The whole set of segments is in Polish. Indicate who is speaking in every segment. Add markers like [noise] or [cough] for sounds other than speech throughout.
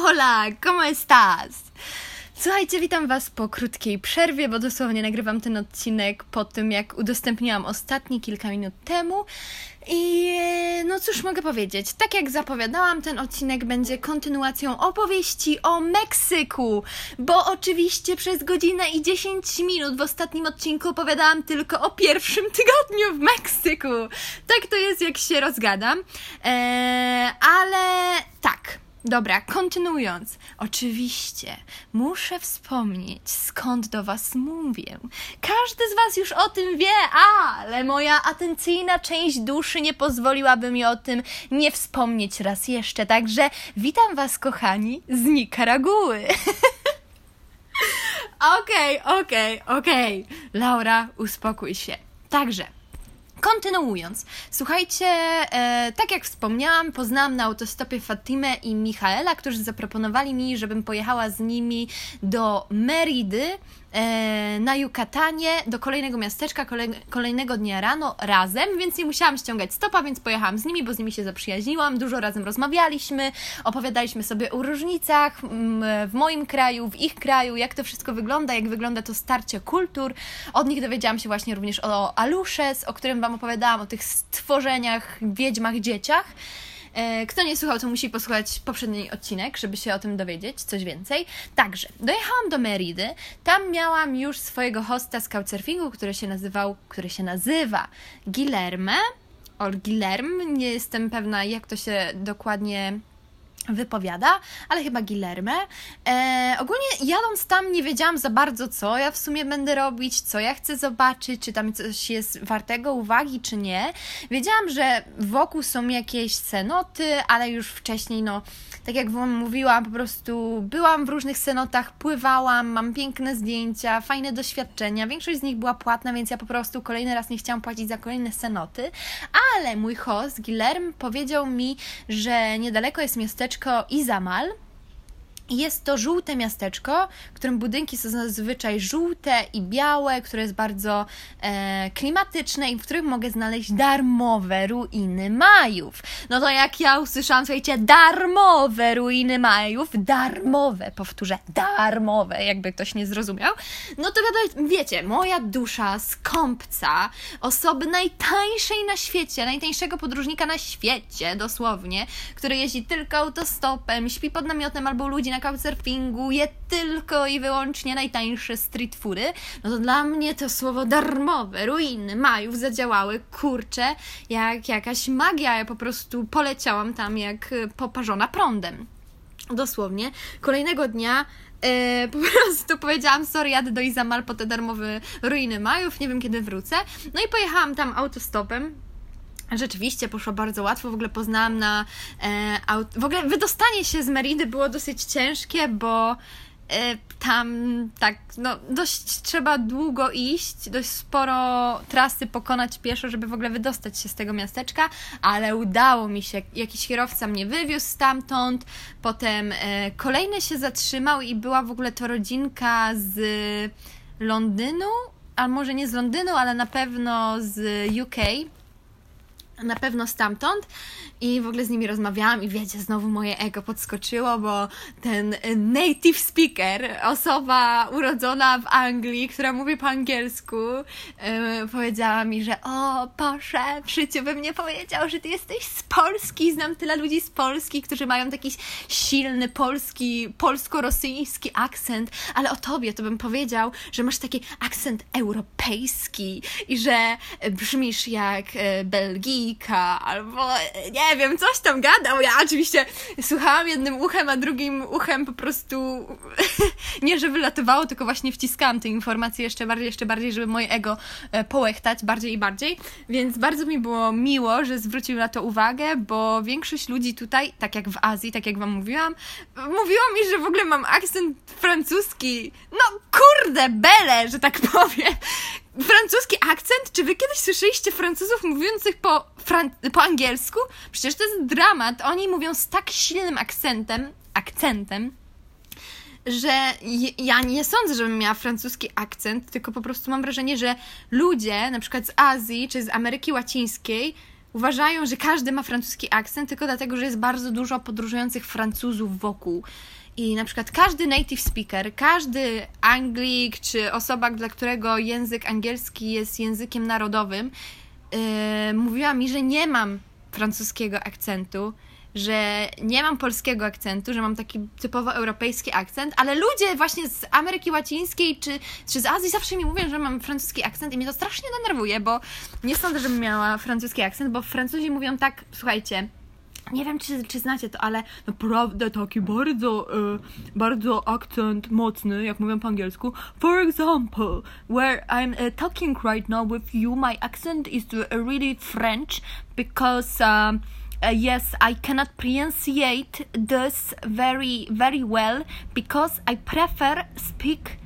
Speaker 1: Hola, ¿cómo estás? Słuchajcie, witam Was po krótkiej przerwie, bo dosłownie nagrywam ten odcinek po tym, jak udostępniłam ostatni kilka minut temu. I no cóż mogę powiedzieć, tak jak zapowiadałam, ten odcinek będzie kontynuacją opowieści o Meksyku, bo oczywiście przez godzinę i 10 minut w ostatnim odcinku opowiadałam tylko o pierwszym tygodniu w Meksyku. Tak to jest, jak się rozgadam. Eee, ale tak. Dobra, kontynuując. Oczywiście muszę wspomnieć, skąd do Was mówię. Każdy z Was już o tym wie, ale moja atencyjna część duszy nie pozwoliłaby mi o tym nie wspomnieć raz jeszcze. Także witam Was, kochani, z Nikaraguły. [laughs] Okej, okej, okej. Laura, uspokój się. Także. Kontynuując, słuchajcie, e, tak jak wspomniałam, poznałam na autostopie Fatimę i Michaela, którzy zaproponowali mi, żebym pojechała z nimi do Meridy na Yucatanie, do kolejnego miasteczka, kolej, kolejnego dnia rano razem, więc nie musiałam ściągać stopa, więc pojechałam z nimi, bo z nimi się zaprzyjaźniłam, dużo razem rozmawialiśmy, opowiadaliśmy sobie o różnicach w moim kraju, w ich kraju, jak to wszystko wygląda, jak wygląda to starcie kultur. Od nich dowiedziałam się właśnie również o Alushes, o którym Wam opowiadałam, o tych stworzeniach, wiedźmach, dzieciach. E, kto nie słuchał, to musi posłuchać poprzedni odcinek, żeby się o tym dowiedzieć coś więcej. Także, dojechałam do Meridy. Tam miałam już swojego hosta z couchsurfingu, który się nazywał, który się nazywa Guilherme. Or Guilherme, nie jestem pewna, jak to się dokładnie wypowiada, ale chyba Guillerme. E, ogólnie jadąc tam nie wiedziałam za bardzo, co ja w sumie będę robić, co ja chcę zobaczyć, czy tam coś jest wartego uwagi, czy nie. Wiedziałam, że wokół są jakieś cenoty, ale już wcześniej, no, tak jak Wam mówiłam, po prostu byłam w różnych cenotach, pływałam, mam piękne zdjęcia, fajne doświadczenia. Większość z nich była płatna, więc ja po prostu kolejny raz nie chciałam płacić za kolejne cenoty, ale mój host, Guillermo, powiedział mi, że niedaleko jest miasteczko Izamal. Jest to żółte miasteczko, w którym budynki są zazwyczaj żółte i białe, które jest bardzo e, klimatyczne i w których mogę znaleźć darmowe ruiny Majów. No to jak ja usłyszałam, słuchajcie, darmowe ruiny Majów, darmowe, powtórzę, darmowe, jakby ktoś nie zrozumiał, no to wiadomo, wiecie, moja dusza skąpca, osoby najtańszej na świecie, najtańszego podróżnika na świecie, dosłownie, który jeździ tylko autostopem, śpi pod namiotem albo ludzi na na je tylko i wyłącznie najtańsze street foody, no to dla mnie to słowo darmowe, ruiny Majów zadziałały, kurcze, jak jakaś magia. Ja po prostu poleciałam tam jak poparzona prądem. Dosłownie. Kolejnego dnia Yy, [laughs] po prostu powiedziałam, sorry, jadę do Izamal po te darmowe ruiny Majów, nie wiem kiedy wrócę. No i pojechałam tam autostopem, Rzeczywiście poszło bardzo łatwo, w ogóle poznałam na e. W ogóle wydostanie się z Meridy było dosyć ciężkie, bo e, tam tak, no dość trzeba długo iść, dość sporo trasy pokonać pieszo, żeby w ogóle wydostać się z tego miasteczka, ale udało mi się. Jakiś kierowca mnie wywiózł stamtąd, potem e, kolejny się zatrzymał i była w ogóle to rodzinka z Londynu, a może nie z Londynu, ale na pewno z UK na pewno stamtąd i w ogóle z nimi rozmawiałam i wiecie, znowu moje ego podskoczyło, bo ten native speaker, osoba urodzona w Anglii, która mówi po angielsku, yy, powiedziała mi, że o, Boże, w życiu bym nie powiedział, że ty jesteś z Polski, znam tyle ludzi z Polski, którzy mają taki silny polski, polsko-rosyjski akcent, ale o tobie to bym powiedział, że masz taki akcent europejski i że brzmisz jak e, Belgijka albo nie nie wiem, coś tam gadał. Ja oczywiście słuchałam jednym uchem, a drugim uchem po prostu [laughs] nie, że wylatywało, tylko właśnie wciskałam te informacje jeszcze bardziej, jeszcze bardziej, żeby moje ego e, połechtać bardziej i bardziej. Więc bardzo mi było miło, że zwrócił na to uwagę, bo większość ludzi tutaj, tak jak w Azji, tak jak wam mówiłam, mówiło mi, że w ogóle mam akcent francuski. No kurde, bele, że tak powiem francuski akcent? Czy wy kiedyś słyszeliście Francuzów mówiących po, fran po angielsku? Przecież to jest dramat. Oni mówią z tak silnym akcentem, akcentem, że ja nie sądzę, żebym miała francuski akcent, tylko po prostu mam wrażenie, że ludzie, na przykład z Azji czy z Ameryki Łacińskiej, uważają, że każdy ma francuski akcent, tylko dlatego, że jest bardzo dużo podróżujących Francuzów wokół. I na przykład każdy native speaker, każdy Anglik czy osoba, dla którego język angielski jest językiem narodowym, yy, mówiła mi, że nie mam francuskiego akcentu, że nie mam polskiego akcentu, że mam taki typowo europejski akcent, ale ludzie właśnie z Ameryki Łacińskiej czy, czy z Azji zawsze mi mówią, że mam francuski akcent i mnie to strasznie denerwuje, bo nie sądzę, żebym miała francuski akcent, bo Francuzi mówią tak, słuchajcie, nie wiem, czy, czy znacie to, ale naprawdę taki bardzo, e, bardzo akcent mocny, jak mówią po angielsku. For example, where I'm uh, talking right now with you, my accent is really French because um, uh, yes, I cannot pronunciate this very, very well because I prefer speak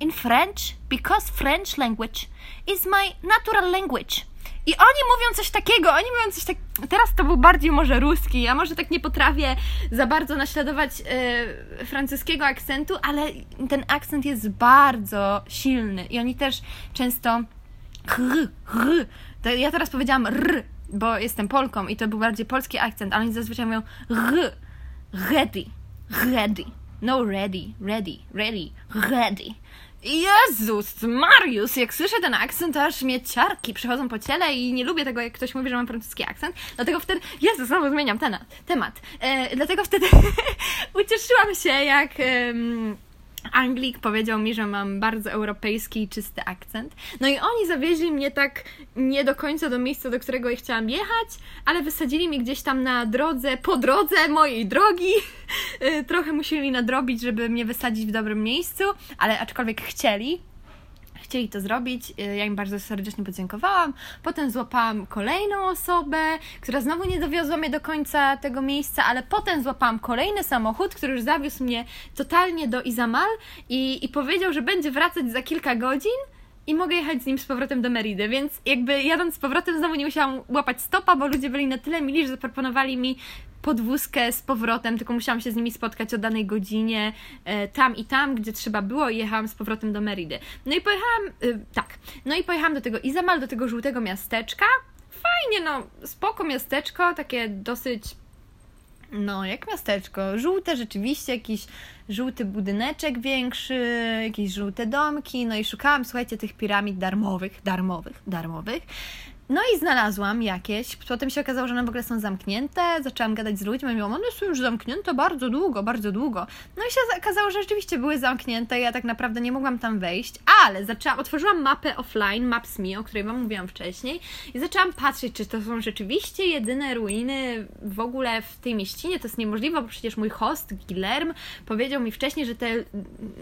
Speaker 1: in French because French language is my natural language. I oni mówią coś takiego, oni mówią coś tak. Teraz to był bardziej może ruski, a może tak nie potrafię za bardzo naśladować e, francuskiego akcentu, ale ten akcent jest bardzo silny i oni też często. Hr, hr. Ja teraz powiedziałam r, bo jestem Polką i to był bardziej polski akcent, ale oni zazwyczaj mówią r, ready, ready, no ready, ready, ready, ready. Jezus, Marius, jak słyszę ten akcent, to aż mnie ciarki przychodzą po ciele i nie lubię tego, jak ktoś mówi, że mam francuski akcent. Dlatego wtedy, Jezus, znowu zmieniam ten temat. E, dlatego wtedy [laughs] ucieszyłam się, jak... Anglik powiedział mi, że mam bardzo europejski i czysty akcent. No i oni zawieźli mnie tak nie do końca do miejsca, do którego ja chciałam jechać, ale wysadzili mnie gdzieś tam na drodze, po drodze mojej drogi. [laughs] Y, trochę musieli nadrobić, żeby mnie wysadzić w dobrym miejscu, ale aczkolwiek chcieli, chcieli to zrobić. Y, ja im bardzo serdecznie podziękowałam. Potem złapałam kolejną osobę, która znowu nie dowiozła mnie do końca tego miejsca, ale potem złapałam kolejny samochód, który już zawiózł mnie totalnie do Izamal i, i powiedział, że będzie wracać za kilka godzin i mogę jechać z nim z powrotem do Meridy, więc jakby jadąc z powrotem znowu nie musiałam łapać stopa, bo ludzie byli na tyle mili, że zaproponowali mi podwózkę z powrotem, tylko musiałam się z nimi spotkać o danej godzinie e, tam i tam, gdzie trzeba było i jechałam z powrotem do Meridy. No i pojechałam, e, tak, no i pojechałam do tego Izamal, do tego żółtego miasteczka. Fajnie, no, spoko miasteczko, takie dosyć no, jak miasteczko. Żółte rzeczywiście, jakiś żółty budyneczek większy, jakieś żółte domki. No i szukałam, słuchajcie, tych piramid darmowych, darmowych, darmowych. No i znalazłam jakieś, potem się okazało, że one w ogóle są zamknięte, zaczęłam gadać z ludźmi, mówiłam, one są już zamknięte bardzo długo, bardzo długo. No i się okazało, że rzeczywiście były zamknięte, ja tak naprawdę nie mogłam tam wejść, ale zaczęłam, otworzyłam mapę offline, Maps.me, o której Wam mówiłam wcześniej i zaczęłam patrzeć, czy to są rzeczywiście jedyne ruiny w ogóle w tej mieścinie, to jest niemożliwe, bo przecież mój host, Guillerm, powiedział mi wcześniej, że te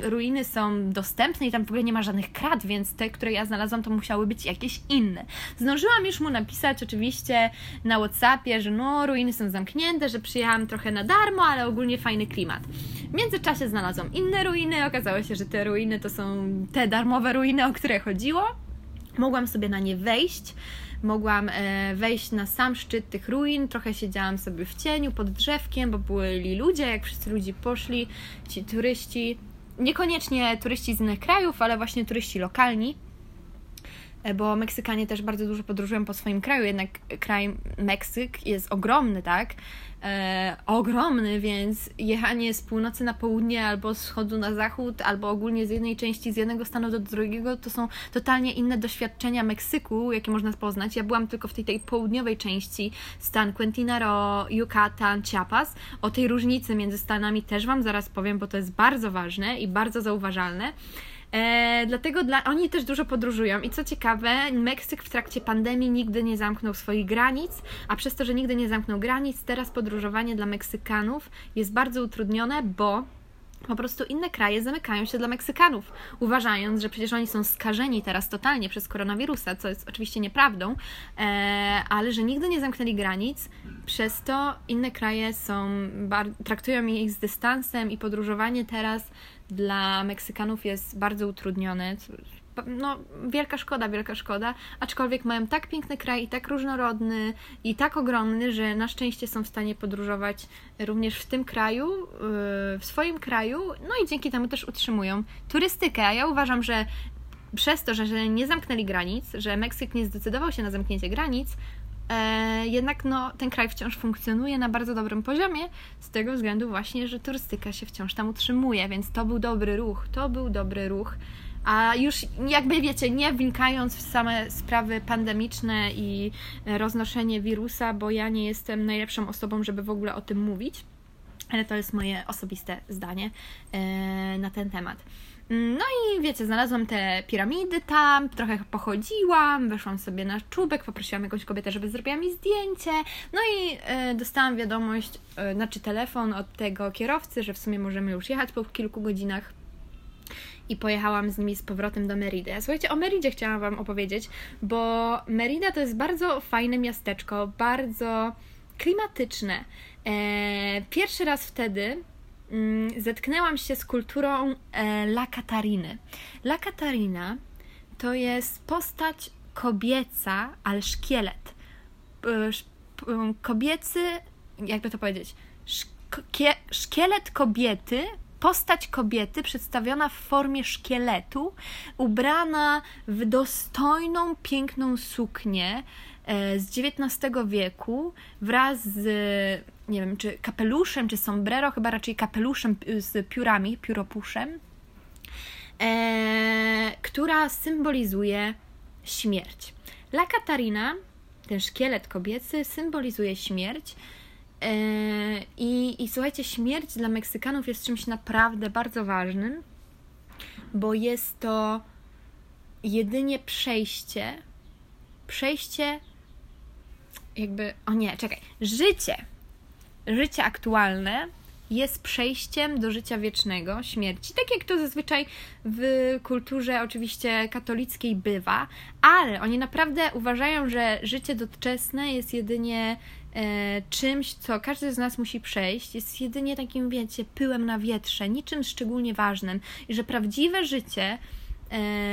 Speaker 1: ruiny są dostępne i tam w ogóle nie ma żadnych krat, więc te, które ja znalazłam, to musiały być jakieś inne. Zdążyłam Zdążyłam już mu napisać oczywiście na Whatsappie, że no, ruiny są zamknięte, że przyjechałam trochę na darmo, ale ogólnie fajny klimat. W międzyczasie znalazłam inne ruiny, okazało się, że te ruiny to są te darmowe ruiny, o które chodziło. Mogłam sobie na nie wejść mogłam e, wejść na sam szczyt tych ruin, trochę siedziałam sobie w cieniu pod drzewkiem, bo byli ludzie, jak wszyscy ludzie poszli, ci turyści, niekoniecznie turyści z innych krajów, ale właśnie turyści lokalni. E, bo Meksykanie też bardzo dużo podróżują po swoim kraju, jednak kraj Meksyk jest ogromny, tak? E, ogromny, więc jechanie z północy na południe, albo z wschodu na zachód, albo ogólnie z jednej części, z jednego stanu do drugiego, to są totalnie inne doświadczenia Meksyku, jakie można poznać. Ja byłam tylko w tej, tej południowej części, stan Quintana Roo, Yucatan, Chiapas. O tej różnicy między stanami też Wam zaraz powiem, bo to jest bardzo ważne i bardzo zauważalne. E, dlatego dla, oni też dużo podróżują. I co ciekawe, Meksyk w trakcie pandemii nigdy nie zamknął swoich granic, a przez to, że nigdy nie zamknął granic, teraz podróżowanie dla Meksykanów jest bardzo utrudnione, bo po prostu inne kraje zamykają się dla Meksykanów, uważając, że przecież oni są skażeni teraz totalnie przez koronawirusa, co jest oczywiście nieprawdą, e, ale że nigdy nie zamknęli granic, przez to inne kraje są, traktują ich z dystansem i podróżowanie teraz dla Meksykanów jest bardzo utrudnione. No, wielka szkoda, wielka szkoda. Aczkolwiek mają tak piękny kraj i tak różnorodny i tak ogromny, że na szczęście są w stanie podróżować również w tym kraju, yy, w swoim kraju, no i dzięki temu też utrzymują turystykę. A ja uważam, że przez to, że nie zamknęli granic, że Meksyk nie zdecydował się na zamknięcie granic, jednak no, ten kraj wciąż funkcjonuje na bardzo dobrym poziomie, z tego względu właśnie, że turystyka się wciąż tam utrzymuje, więc to był dobry ruch, to był dobry ruch. A już jakby wiecie, nie wnikając w same sprawy pandemiczne i roznoszenie wirusa, bo ja nie jestem najlepszą osobą, żeby w ogóle o tym mówić, ale to jest moje osobiste zdanie e, na ten temat. No i wiecie, znalazłam te piramidy tam, trochę pochodziłam, weszłam sobie na czubek, poprosiłam jakąś kobietę, żeby zrobiła mi zdjęcie. No i e, dostałam wiadomość, e, znaczy telefon od tego kierowcy, że w sumie możemy już jechać po kilku godzinach. I pojechałam z nimi z powrotem do Meridy. Słuchajcie, o Meridzie chciałam Wam opowiedzieć, bo Merida to jest bardzo fajne miasteczko, bardzo klimatyczne. E, pierwszy raz wtedy zetknęłam się z kulturą e, La Katariny. La Katarina to jest postać kobieca, ale szkielet. Kobiecy, jakby to powiedzieć, szkie, szkielet kobiety, postać kobiety przedstawiona w formie szkieletu, ubrana w dostojną, piękną suknię z XIX wieku wraz z nie wiem, czy kapeluszem, czy sombrero, chyba raczej kapeluszem y, z piórami, pióropuszem, e, która symbolizuje śmierć. La Katarina, ten szkielet kobiecy, symbolizuje śmierć. E, i, I słuchajcie, śmierć dla Meksykanów jest czymś naprawdę bardzo ważnym, bo jest to jedynie przejście, przejście jakby, o nie, czekaj, życie życie aktualne jest przejściem do życia wiecznego, śmierci, tak jak to zazwyczaj w kulturze oczywiście katolickiej bywa, ale oni naprawdę uważają, że życie doczesne jest jedynie e, czymś, co każdy z nas musi przejść, jest jedynie takim, wiecie, pyłem na wietrze, niczym szczególnie ważnym. I że prawdziwe życie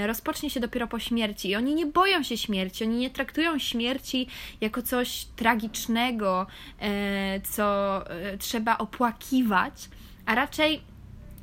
Speaker 1: rozpocznie się dopiero po śmierci. I oni nie boją się śmierci, oni nie traktują śmierci jako coś tragicznego, e, co e, trzeba opłakiwać, a raczej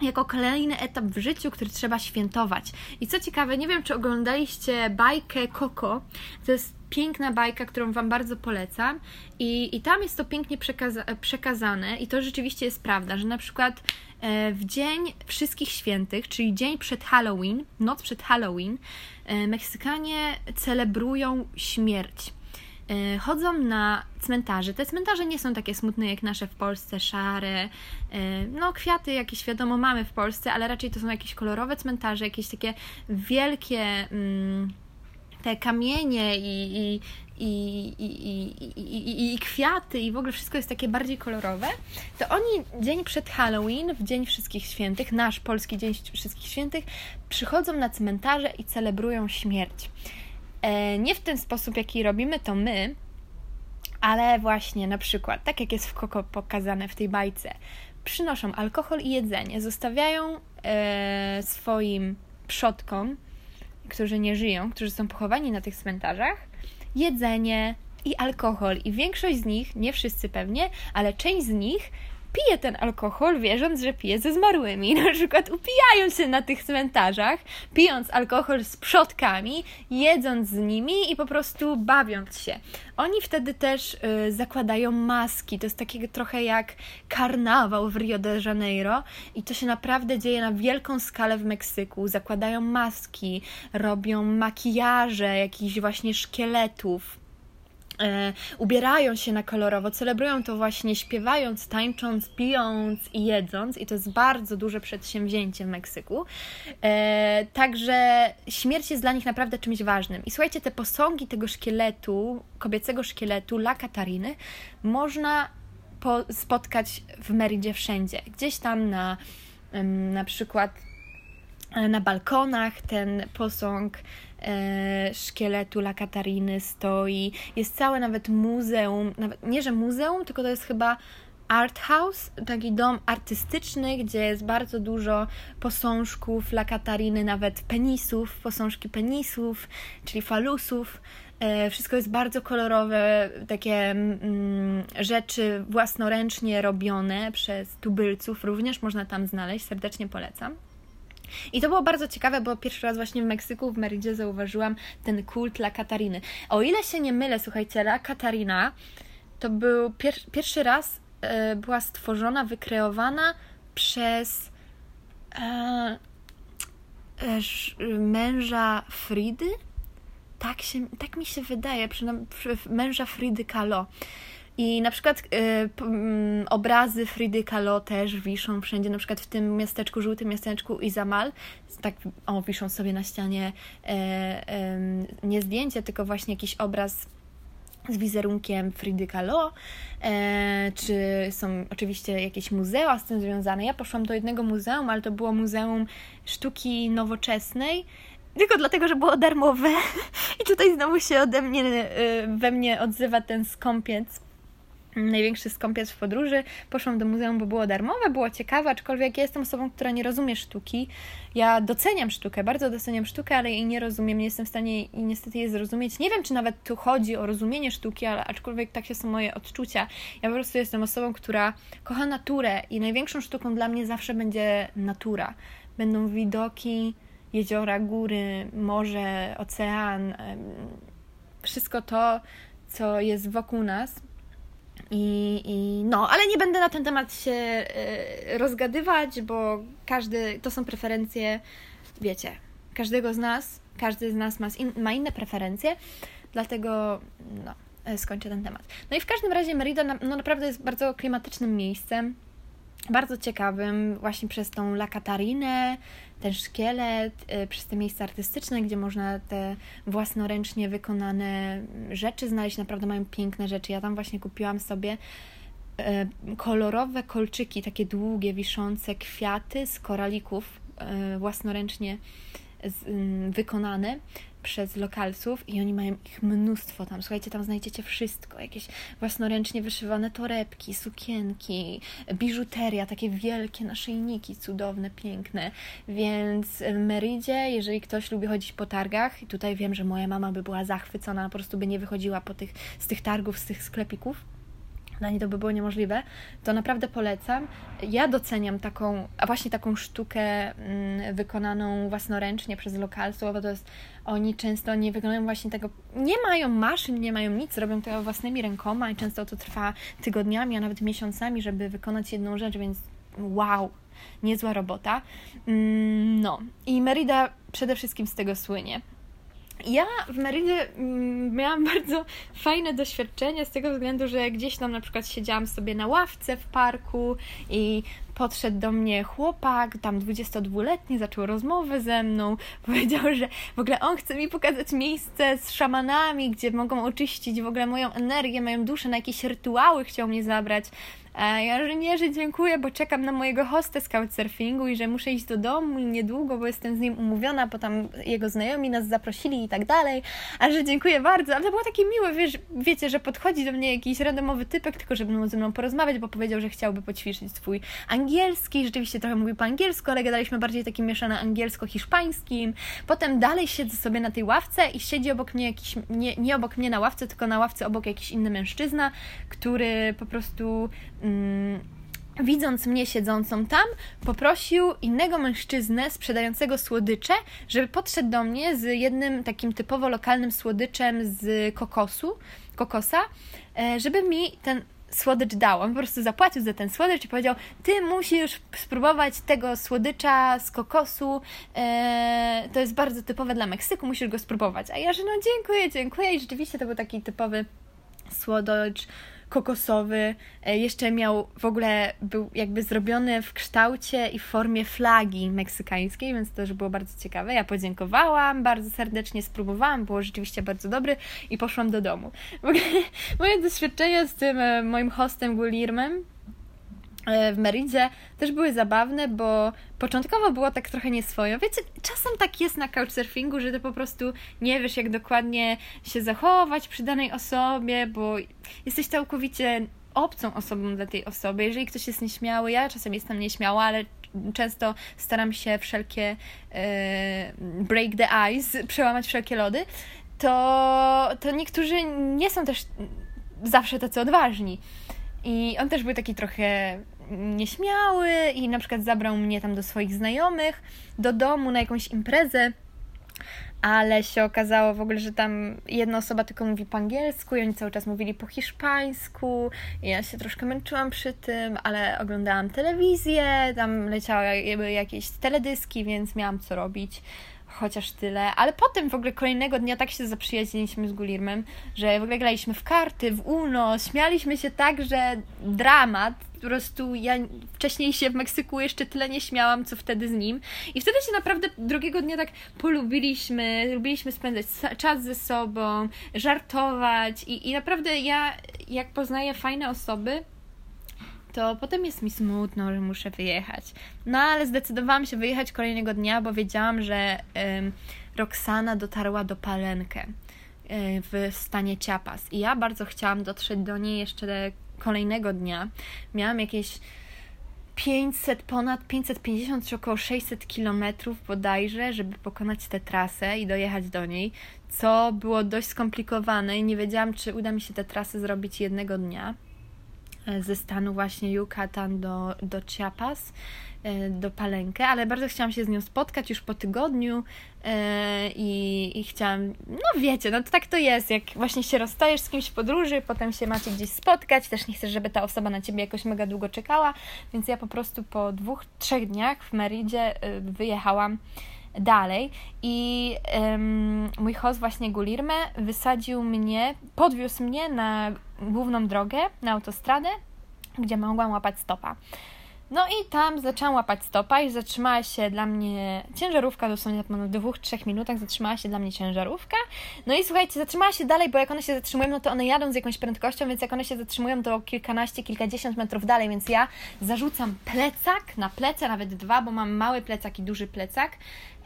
Speaker 1: jako kolejny etap w życiu, który trzeba świętować. I co ciekawe, nie wiem, czy oglądaliście bajkę Coco. To jest piękna bajka, którą Wam bardzo polecam. I, i tam jest to pięknie przekaza przekazane, i to rzeczywiście jest prawda, że na przykład e, w dzień Wszystkich Świętych, czyli dzień przed Halloween, noc przed Halloween, e, Meksykanie celebrują śmierć. E, chodzą na cmentarze. Te cmentarze nie są takie smutne jak nasze w Polsce, szare. No, kwiaty jakieś wiadomo mamy w Polsce, ale raczej to są jakieś kolorowe cmentarze, jakieś takie wielkie. Mm, te kamienie i, i, i, i, i, kwiaty i w ogóle wszystko jest takie bardziej kolorowe, to oni dzień przed Halloween, w Dzień Wszystkich Świętych, nasz polski Dzień Wszystkich Świętych, przychodzą na cmentarze i celebrują śmierć. E, nie w ten sposób, jaki robimy to my, ale właśnie na przykład, tak jak jest w Koko pokazane w tej bajce, przynoszą alkohol i jedzenie, zostawiają e, swoim przodkom którzy nie żyją, którzy są pochowani na tych cmentarzach, jedzenie i alkohol. I większość z nich, nie wszyscy pewnie, ale część z nich pije ten alkohol, wierząc, że pije ze zmarłymi. [laughs] Na przykład upijają się na tych cmentarzach, pijąc alkohol z przodkami, jedząc z nimi i po prostu bawiąc się. Oni wtedy też y, zakładają maski. To jest takie trochę jak karnawał w Rio de Janeiro i to się naprawdę dzieje na wielką skalę w Meksyku. Zakładają maski, robią makijaże jakichś właśnie szkieletów ubierają się na kolorowo, celebrują to właśnie śpiewając, tańcząc, pijąc i jedząc, i to jest bardzo duże przedsięwzięcie w Meksyku. E, także śmierć jest dla nich naprawdę czymś ważnym. I słuchajcie, te posągi tego szkieletu, kobiecego szkieletu La Katariny, można po, spotkać w Meridzie wszędzie. Gdzieś tam na, na przykład e, na balkonach ten posąg e, szkieletu La Katariny stoi. Jest całe nawet muzeum, nawet, nie że muzeum, tylko to jest chyba art house, taki dom artystyczny, gdzie jest bardzo dużo posążków La Katariny, nawet penisów, posążki penisów, czyli falusów. E, wszystko jest bardzo kolorowe, takie mm, rzeczy własnoręcznie robione przez tubylców, również można tam znaleźć, serdecznie polecam. I to było bardzo ciekawe, bo pierwszy raz właśnie w Meksyku, w Meridzie zauważyłam ten kult La Katariny. O ile się nie mylę, słuchajcie, La Katarina to był pier pierwszy raz e, była stworzona, wykreowana przez e, e, męża Fridy. Tak, się, tak mi się wydaje, przynajmniej męża Fridy Kahlo. I na przykład y, y, obrazy Fridy Kahlo też wiszą wszędzie, na przykład w tym miasteczku, żółtym miasteczku Izamal, tak o, wiszą sobie na ścianie e, nie zdjęcie, tylko właśnie jakiś obraz z wizerunkiem Fridy Kahlo, e, czy są oczywiście jakieś muzea z tym związane. Ja poszłam do jednego muzeum, ale to było Muzeum Sztuki Nowoczesnej, tylko dlatego, że było darmowe. [laughs] I tutaj znowu się ode mnie, e, we mnie odzywa ten skąpiec największy skąpiec w podróży. Poszłam do muzeum, bo było darmowe, było ciekawe, aczkolwiek ja jestem osobą, która nie rozumie sztuki. Ja doceniam sztukę, bardzo doceniam sztukę, ale jej nie rozumiem, nie jestem w stanie i niestety jej zrozumieć. Nie wiem, czy nawet tu chodzi o rozumienie sztuki, ale aczkolwiek takie są moje odczucia. Ja po prostu jestem osobą, która kocha naturę i największą sztuką dla mnie zawsze będzie natura. Będą widoki, jeziora, góry, morze, ocean, wszystko to, co jest wokół nas, i, I, no, ale nie będę na ten temat się y, rozgadywać, bo każdy, to są preferencje, wiecie, każdego z nas, każdy z nas ma, in, ma inne preferencje, dlatego no, e, skończę ten temat. No i w każdym razie Merida no, naprawdę jest bardzo klimatycznym miejscem, bardzo ciekawym, właśnie przez tą La Katarinę, ten szkielet, y, przez te miejsca artystyczne, gdzie można te własnoręcznie wykonane rzeczy znaleźć. Naprawdę mają piękne rzeczy. Ja tam właśnie kupiłam sobie y, kolorowe kolczyki, takie długie, wiszące kwiaty z koralików y, własnoręcznie wykonane przez lokalców i oni mają ich mnóstwo tam. Słuchajcie, tam znajdziecie wszystko. Jakieś własnoręcznie wyszywane torebki, sukienki, biżuteria, takie wielkie naszyjniki cudowne, piękne. Więc w Meridzie, jeżeli ktoś lubi chodzić po targach, i tutaj wiem, że moja mama by była zachwycona, po prostu by nie wychodziła po tych, z tych targów, z tych sklepików, dla niej to by było niemożliwe, to naprawdę polecam. Ja doceniam taką, a właśnie taką sztukę mm, wykonaną własnoręcznie przez lokalców, bo to jest, oni często nie wykonują właśnie tego, nie mają maszyn, nie mają nic, robią to własnymi rękoma i często to trwa tygodniami, a nawet miesiącami, żeby wykonać jedną rzecz, więc wow, niezła robota. Mm, no i Merida przede wszystkim z tego słynie. Ja w Meridzie mm, miałam [laughs] bardzo fajne doświadczenie z tego względu, że gdzieś tam na przykład siedziałam sobie na ławce w parku i podszedł do mnie chłopak, tam 22-letni, zaczął rozmowę ze mną, [laughs] powiedział, że w ogóle on chce mi pokazać miejsce z szamanami, gdzie mogą oczyścić w ogóle moją energię, moją duszę, na jakieś rytuały chciał mnie zabrać. A ja, że nie, że dziękuję, bo czekam na mojego hostę z couchsurfingu i że muszę iść do domu niedługo, bo jestem z nim umówiona, bo tam jego znajomi nas zaprosili i tak dalej. A że dziękuję bardzo, ale to było takie miłe, wiesz, wiecie, że podchodzi do mnie jakiś randomowy typek, tylko żeby móc ze mną porozmawiać, bo powiedział, że chciałby poćwiczyć swój angielski, rzeczywiście trochę mówił po angielsku, ale gadaliśmy bardziej takim mieszane angielsko-hiszpańskim. Potem dalej siedzę sobie na tej ławce i siedzi obok mnie jakiś, nie, nie obok mnie na ławce, tylko na ławce obok jakiś inny mężczyzna, który po prostu widząc mnie siedzącą tam, poprosił innego mężczyznę sprzedającego słodycze, żeby podszedł do mnie z jednym takim typowo lokalnym słodyczem z kokosu, kokosa, e, żeby mi ten słodycz dał. On po prostu zapłacił za ten słodycz i powiedział: Ty musisz spróbować tego słodycza z kokosu. E, to jest bardzo typowe dla Meksyku, musisz go spróbować. A ja, że no dziękuję, dziękuję. I rzeczywiście to był taki typowy słodycz kokosowy. E, jeszcze miał w ogóle, był jakby zrobiony w kształcie i formie flagi meksykańskiej, więc to też było bardzo ciekawe. Ja podziękowałam, bardzo serdecznie spróbowałam, było rzeczywiście bardzo dobry i poszłam do domu. W ogóle [laughs] moje doświadczenia z tym e, moim hostem Guillermem E, w Meridzie też były zabawne, bo początkowo było tak trochę nieswojo. Wiecie, czasem tak jest na couchsurfingu, że ty po prostu nie wiesz, jak dokładnie się zachować przy danej osobie, bo jesteś całkowicie obcą osobą dla tej osoby. Jeżeli ktoś jest nieśmiały, ja czasem jestem nieśmiała, ale często staram się wszelkie e, break the ice, [laughs] przełamać wszelkie lody, to, to niektórzy nie są też zawsze tacy odważni. I on też był taki trochę nieśmiały i na przykład zabrał mnie tam do swoich znajomych, do domu na jakąś imprezę ale się okazało w ogóle, że tam jedna osoba tylko mówi po angielsku i oni cały czas mówili po hiszpańsku ja się troszkę męczyłam przy tym, ale oglądałam telewizję, tam leciały jakieś teledyski, więc miałam co robić chociaż tyle, ale potem w ogóle kolejnego dnia tak się zaprzyjaźniliśmy z Gulirmem, że w ogóle graliśmy w karty, w Uno, śmialiśmy się tak, że dramat, po prostu ja wcześniej się w Meksyku jeszcze tyle nie śmiałam, co wtedy z nim. I wtedy się naprawdę drugiego dnia tak polubiliśmy, lubiliśmy spędzać czas ze sobą, żartować. I, i naprawdę ja jak poznaję fajne osoby, to potem jest mi smutno, że muszę wyjechać. No ale zdecydowałam się wyjechać kolejnego dnia, bo wiedziałam, że Roxana dotarła do Palenkę e, w stanie Chiapas. I ja bardzo chciałam dotrzeć do niej jeszcze kolejnego dnia. Miałam jakieś 500, ponad 550 czy około 600 kilometrów bodajże, żeby pokonać tę trasę i dojechać do niej, co było dość skomplikowane i nie wiedziałam, czy uda mi się tę trasę zrobić jednego dnia. E, ze stanu właśnie Yucatan do, do Chiapas, e, do Palenkę, ale bardzo chciałam się z nią spotkać już po tygodniu e, i, i chciałam, no wiecie, no to tak to jest, jak właśnie się rozstajesz z kimś w podróży, potem się macie gdzieś spotkać, też nie chcesz, żeby ta osoba na ciebie jakoś mega długo czekała, więc ja po prostu po dwóch, trzech dniach w Meridzie wyjechałam dalej i um, mój host właśnie Gulirme wysadził mnie, podwiózł mnie na główną drogę, na autostradę, gdzie mogłam łapać stopa. No i tam zaczęłam łapać stopa i zatrzymała się dla mnie ciężarówka, dosłownie po dwóch, trzech minutach zatrzymała się dla mnie ciężarówka. No i słuchajcie, zatrzymała się dalej, bo jak one się zatrzymują, no to one jadą z jakąś prędkością, więc jak one się zatrzymują, to kilkanaście, kilkadziesiąt metrów dalej, więc ja zarzucam plecak na plece, nawet dwa, bo mam mały plecak i duży plecak.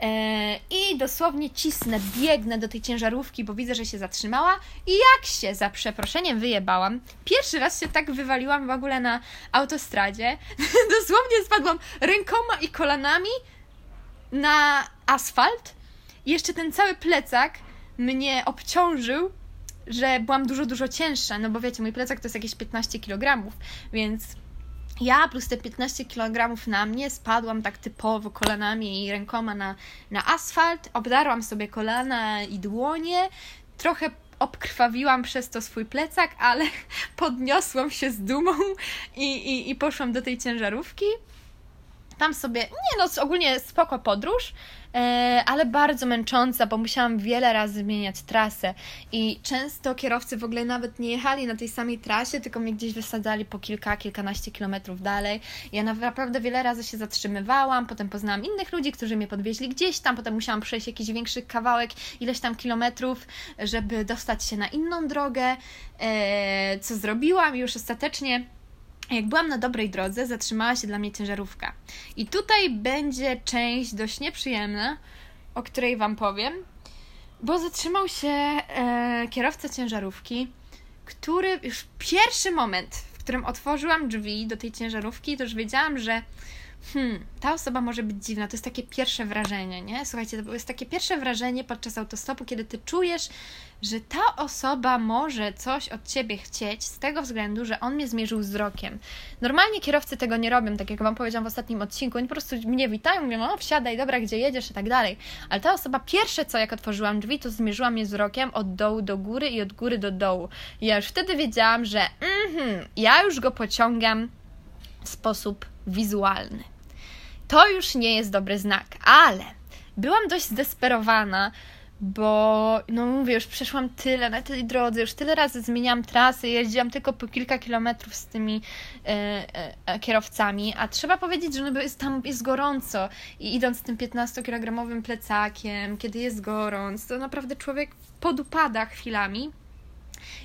Speaker 1: E, I dosłownie cisnę, biegnę do tej ciężarówki, bo widzę, że się zatrzymała i jak się za przeproszeniem wyjebałam. Pierwszy raz się tak wywaliłam w ogóle na autostradzie. [laughs] dosłownie spadłam rękoma i kolanami na asfalt. I jeszcze ten cały plecak mnie obciążył, że byłam dużo, dużo cięższa. No bo wiecie, mój plecak to jest jakieś 15 kg, więc ja plus te 15 kg na mnie spadłam tak typowo kolanami i rękoma na, na asfalt, obdarłam sobie kolana i dłonie, trochę obkrwawiłam przez to swój plecak, ale [laughs] podniosłam się z dumą i, i, i poszłam do tej ciężarówki. Tam sobie, nie no, ogólnie spoko podróż, ale bardzo męcząca, bo musiałam wiele razy zmieniać trasę i często kierowcy w ogóle nawet nie jechali na tej samej trasie, tylko mnie gdzieś wysadzali po kilka, kilkanaście kilometrów dalej. Ja naprawdę wiele razy się zatrzymywałam, potem poznałam innych ludzi, którzy mnie podwieźli gdzieś tam, potem musiałam przejść jakiś większy kawałek, ileś tam kilometrów, żeby dostać się na inną drogę, e, co zrobiłam już ostatecznie jak byłam na dobrej drodze, zatrzymała się dla mnie ciężarówka. I tutaj będzie część dość nieprzyjemna, o której Wam powiem, bo zatrzymał się e, kierowca ciężarówki, który już pierwszy moment, w którym otworzyłam drzwi do tej ciężarówki, to już wiedziałam, że hmm, ta osoba może być dziwna. To jest takie pierwsze wrażenie, nie? Słuchajcie, to jest takie pierwsze wrażenie podczas autostopu, kiedy ty czujesz, że ta osoba może coś od ciebie chcieć z tego względu, że on mnie zmierzył wzrokiem. Normalnie kierowcy tego nie robią, tak jak Wam powiedziałam w ostatnim odcinku. Oni po prostu mnie witają, mówią, o wsiadaj, dobra, gdzie jedziesz i tak dalej. Ale ta osoba pierwsze co, jak otworzyłam drzwi, to zmierzyła mnie wzrokiem od dołu do góry i od góry do dołu. I ja już wtedy wiedziałam, że mhm, ja już go pociągam w sposób wizualny. To już nie jest dobry znak, ale byłam dość zdesperowana, bo no mówię, już przeszłam tyle na tej drodze, już tyle razy zmieniałam trasy, jeździłam tylko po kilka kilometrów z tymi e, e, e kierowcami, a trzeba powiedzieć, że no jest, tam jest gorąco i idąc tym 15-kilogramowym plecakiem, kiedy jest gorąco, to naprawdę człowiek podupada chwilami,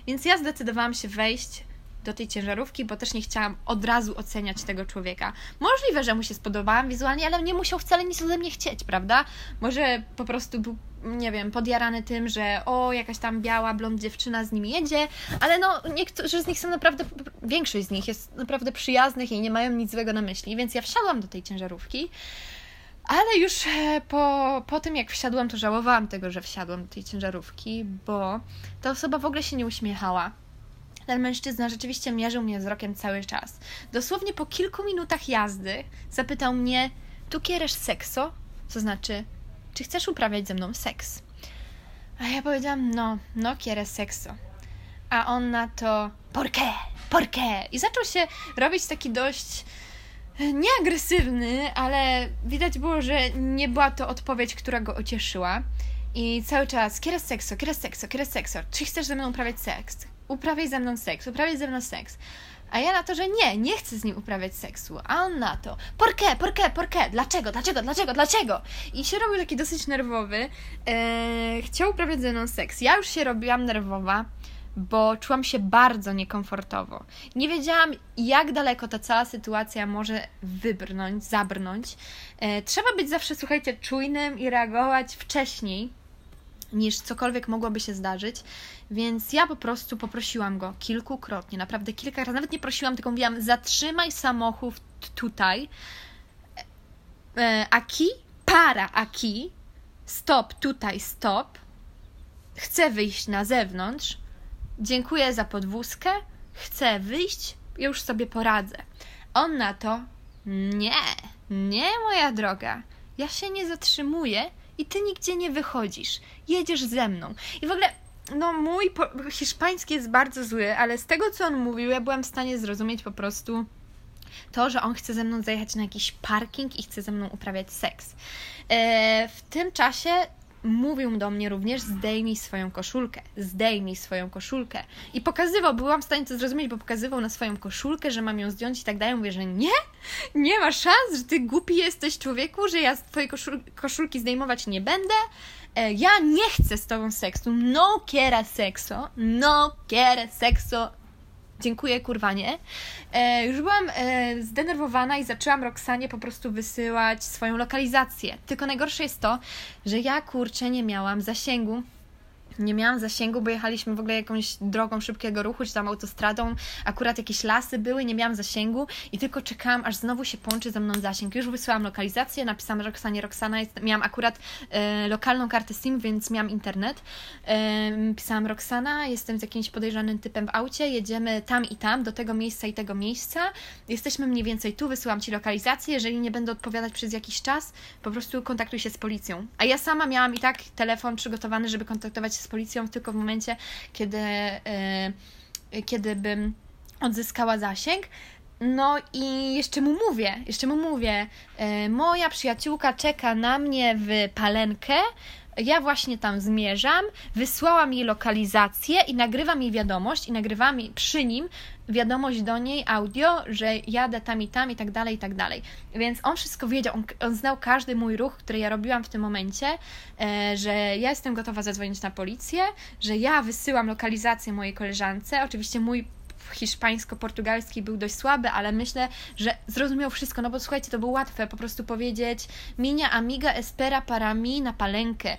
Speaker 1: więc ja zdecydowałam się wejść do tej ciężarówki, bo też nie chciałam od razu oceniać tego człowieka. Możliwe, że mu się spodobałam wizualnie, ale nie musiał wcale nic ode mnie chcieć, prawda? Może po prostu był nie wiem, podjarany tym, że o, jakaś tam biała, blond dziewczyna z nim jedzie, ale no, niektórzy z nich są naprawdę, większość z nich jest naprawdę przyjaznych i nie mają nic złego na myśli, więc ja wsiadłam do tej ciężarówki, ale już e, po, po tym, jak wsiadłam, to żałowałam tego, że wsiadłam do tej ciężarówki, bo ta osoba w ogóle się nie uśmiechała ten mężczyzna rzeczywiście mierzył mnie wzrokiem cały czas. Dosłownie po kilku minutach jazdy zapytał mnie, tu kieres sekso? To znaczy, czy chcesz uprawiać ze mną seks? A ja powiedziałam, no, no quieres sekso. A on na to, por qué? Por qué? I zaczął się robić taki dość nieagresywny, ale widać było, że nie była to odpowiedź, która go ocieszyła. I cały czas, quieres sekso, quieres sekso, quieres sekso. Czy chcesz ze mną uprawiać seks? Uprawiaj ze mną seks, uprawiaj ze mną seks. A ja na to, że nie, nie chcę z nim uprawiać seksu. A on na to, por qué, por dlaczego, dlaczego, dlaczego, dlaczego? I się robił taki dosyć nerwowy. Eee, chciał uprawiać ze mną seks. Ja już się robiłam nerwowa, bo czułam się bardzo niekomfortowo. Nie wiedziałam, jak daleko ta cała sytuacja może wybrnąć, zabrnąć. Eee, trzeba być zawsze, słuchajcie, czujnym i reagować wcześniej niż cokolwiek mogłoby się zdarzyć. Więc ja po prostu poprosiłam go kilkukrotnie, naprawdę kilka razy. Nawet nie prosiłam, tylko mówiłam: zatrzymaj samochód tutaj. E, aki, para, aki, stop, tutaj, stop. Chcę wyjść na zewnątrz. Dziękuję za podwózkę. Chcę wyjść, już sobie poradzę. On na to: Nie, nie, moja droga. Ja się nie zatrzymuję i ty nigdzie nie wychodzisz. Jedziesz ze mną. I w ogóle no mój po- hiszpański jest bardzo zły, ale z tego co on mówił, ja byłam w stanie zrozumieć po prostu to, że on chce ze mną zajechać na jakiś parking i chce ze mną uprawiać seks. E, w tym czasie mówił do mnie również zdejmij swoją koszulkę, zdejmij swoją koszulkę. I pokazywał, byłam w stanie to zrozumieć, bo pokazywał na swoją koszulkę, że mam ją zdjąć i tak dalej. Mówię, że nie, nie ma szans, że ty głupi jesteś człowieku, że ja twojej koszul koszulki zdejmować nie będę. E, ja nie chcę z tobą seksu, no quiera sexo, no quiera sexo, dziękuję, kurwa nie. E, już byłam e, zdenerwowana i zaczęłam Roxanie po prostu wysyłać swoją lokalizację. Tylko najgorsze jest to, że ja kurczę nie miałam zasięgu nie miałam zasięgu, bo jechaliśmy w ogóle jakąś drogą szybkiego ruchu, czy tam autostradą, akurat jakieś lasy były, nie miałam zasięgu i tylko czekałam, aż znowu się połączy ze mną zasięg. Już wysłałam lokalizację, napisałam Roxanie Roxana, jest, miałam akurat e, lokalną kartę SIM, więc miałam internet. E, pisałam Roxana, jestem z jakimś podejrzanym typem w aucie, jedziemy tam i tam, do tego miejsca i tego miejsca. Jesteśmy mniej więcej tu, wysyłam Ci lokalizację, jeżeli nie będę odpowiadać przez jakiś czas, po prostu kontaktuj się z policją. A ja sama miałam i tak telefon przygotowany, żeby kontaktować się z policją tylko w momencie, kiedy, yy, kiedy bym odzyskała zasięg. No i jeszcze mu mówię, jeszcze mu mówię, yy, moja przyjaciółka czeka na mnie w palenkę, ja właśnie tam zmierzam, wysłałam jej lokalizację i nagrywam jej wiadomość i nagrywam jej przy nim wiadomość do niej, audio, że jadę tam i tam i tak dalej, i tak dalej. Więc on wszystko wiedział, on, on znał każdy mój ruch, który ja robiłam w tym momencie, e, że ja jestem gotowa zadzwonić na policję, że ja wysyłam lokalizację mojej koleżance, oczywiście mój hiszpańsko-portugalski był dość słaby, ale myślę, że zrozumiał wszystko, no bo słuchajcie, to było łatwe po prostu powiedzieć Minia amiga espera para mi na palenkę.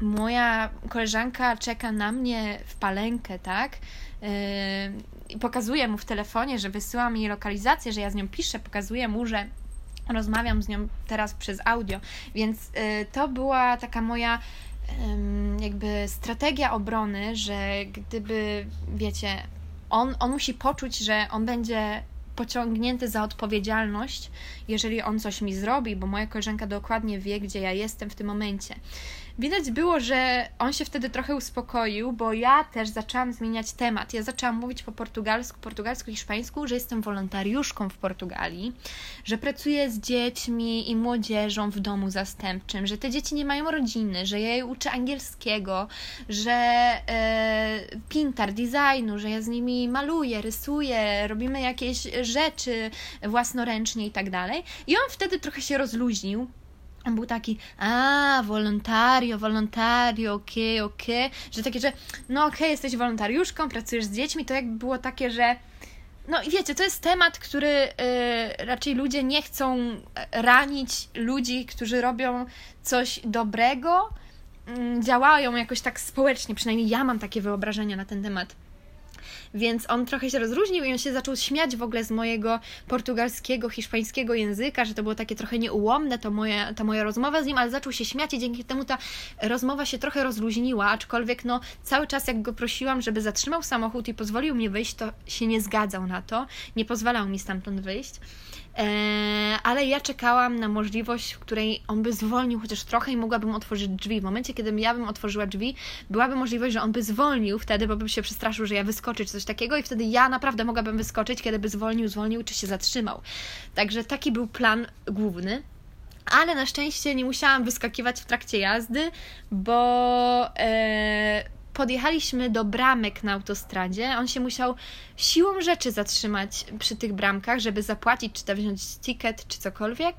Speaker 1: Moja koleżanka czeka na mnie w palenkę, tak? I pokazuję mu w telefonie, że wysyłam jej lokalizację, że ja z nią piszę, pokazuję mu, że rozmawiam z nią teraz przez audio, więc yy, to była taka moja jakby strategia obrony, że gdyby, wiecie, on, on musi poczuć, że on będzie pociągnięty za odpowiedzialność, jeżeli on coś mi zrobi, bo moja koleżanka dokładnie wie, gdzie ja jestem w tym momencie. Widać było, że on się wtedy trochę uspokoił, bo ja też zaczęłam zmieniać temat. Ja zaczęłam mówić po portugalsku, portugalsku, hiszpańsku, że jestem wolontariuszką w Portugalii, że pracuję z dziećmi i młodzieżą w domu zastępczym, że te dzieci nie mają rodziny, że ja je uczę angielskiego, że e, pintar, designu, że ja z nimi maluję, rysuję, robimy jakieś rzeczy własnoręcznie i tak dalej. I on wtedy trochę się rozluźnił był taki, a, volontario, volontario, okej, okay, okej, okay. że takie, że no okej, okay, jesteś wolontariuszką, pracujesz z dziećmi, to jakby było takie, że no i wiecie, to jest temat, który y, raczej ludzie nie chcą ranić ludzi, którzy robią coś dobrego, y, działają jakoś tak społecznie, przynajmniej ja mam takie wyobrażenia na ten temat. Więc on trochę się rozróżnił i on się zaczął śmiać w ogóle z mojego portugalskiego, hiszpańskiego języka, że to było takie trochę nieułomne, to moja, ta moja rozmowa z nim, ale zaczął się śmiać i dzięki temu ta rozmowa się trochę rozluźniła, aczkolwiek no cały czas jak go prosiłam, żeby zatrzymał samochód i pozwolił mi wyjść, to się nie zgadzał na to, nie pozwalał mi stamtąd wyjść. Eee, ale ja czekałam na możliwość, w której on by zwolnił chociaż trochę i mogłabym otworzyć drzwi. W momencie, kiedy ja bym otworzyła drzwi, byłaby możliwość, że on by zwolnił wtedy, bo bym się przestraszył, że ja wyskoczę czy coś takiego i wtedy ja naprawdę mogłabym wyskoczyć, kiedy by zwolnił, zwolnił czy się zatrzymał. Także taki był plan główny. Ale na szczęście nie musiałam wyskakiwać w trakcie jazdy, bo e, podjechaliśmy do bramek na autostradzie. On się musiał siłą rzeczy zatrzymać przy tych bramkach, żeby zapłacić, czy to wziąć ticket, czy cokolwiek.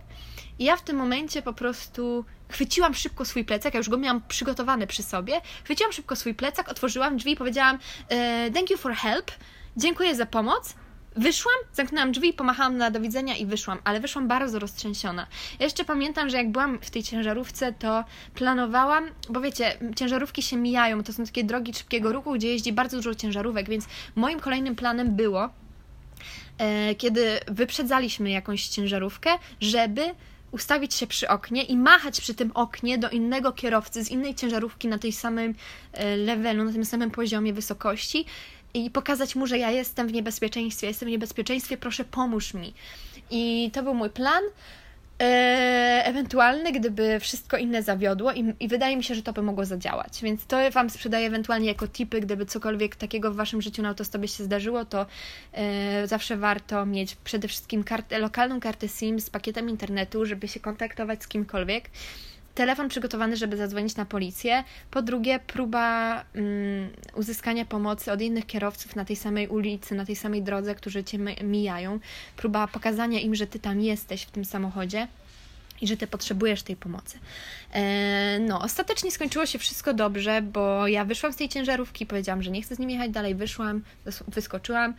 Speaker 1: I ja w tym momencie po prostu chwyciłam szybko swój plecak, ja już go miałam przygotowany przy sobie. Chwyciłam szybko swój plecak, otworzyłam drzwi i powiedziałam: e, Thank you for help, dziękuję za pomoc. Wyszłam, zamknęłam drzwi, pomachałam na do widzenia i wyszłam, ale wyszłam bardzo roztrzęsiona. Ja jeszcze pamiętam, że jak byłam w tej ciężarówce, to planowałam, bo wiecie, ciężarówki się mijają, to są takie drogi szybkiego ruchu, gdzie jeździ bardzo dużo ciężarówek, więc moim kolejnym planem było, e, kiedy wyprzedzaliśmy jakąś ciężarówkę, żeby ustawić się przy oknie i machać przy tym oknie do innego kierowcy z innej ciężarówki na tej samym e, levelu, na tym samym poziomie wysokości i pokazać mu, że ja jestem w niebezpieczeństwie, jestem w niebezpieczeństwie, proszę pomóż mi. I to był mój plan. E, ewentualny, gdyby wszystko inne zawiodło i, i, wydaje mi się, że to by mogło zadziałać. Więc to Wam sprzedaję ewentualnie jako tipy, gdyby cokolwiek takiego w Waszym życiu na autostopie się zdarzyło, to e, zawsze warto mieć przede wszystkim kartę, lokalną kartę SIM z pakietem internetu, żeby się kontaktować z kimkolwiek telefon przygotowany, żeby zadzwonić na policję. Po drugie, próba um, uzyskania pomocy od innych kierowców na tej samej ulicy, na tej samej drodze, którzy cię mijają. Próba pokazania im, że ty tam jesteś w tym samochodzie i że ty potrzebujesz tej pomocy. E, no, ostatecznie skończyło się wszystko dobrze, bo ja wyszłam z tej ciężarówki, powiedziałam, że nie chcę z nim jechać dalej, wyszłam, wyskoczyłam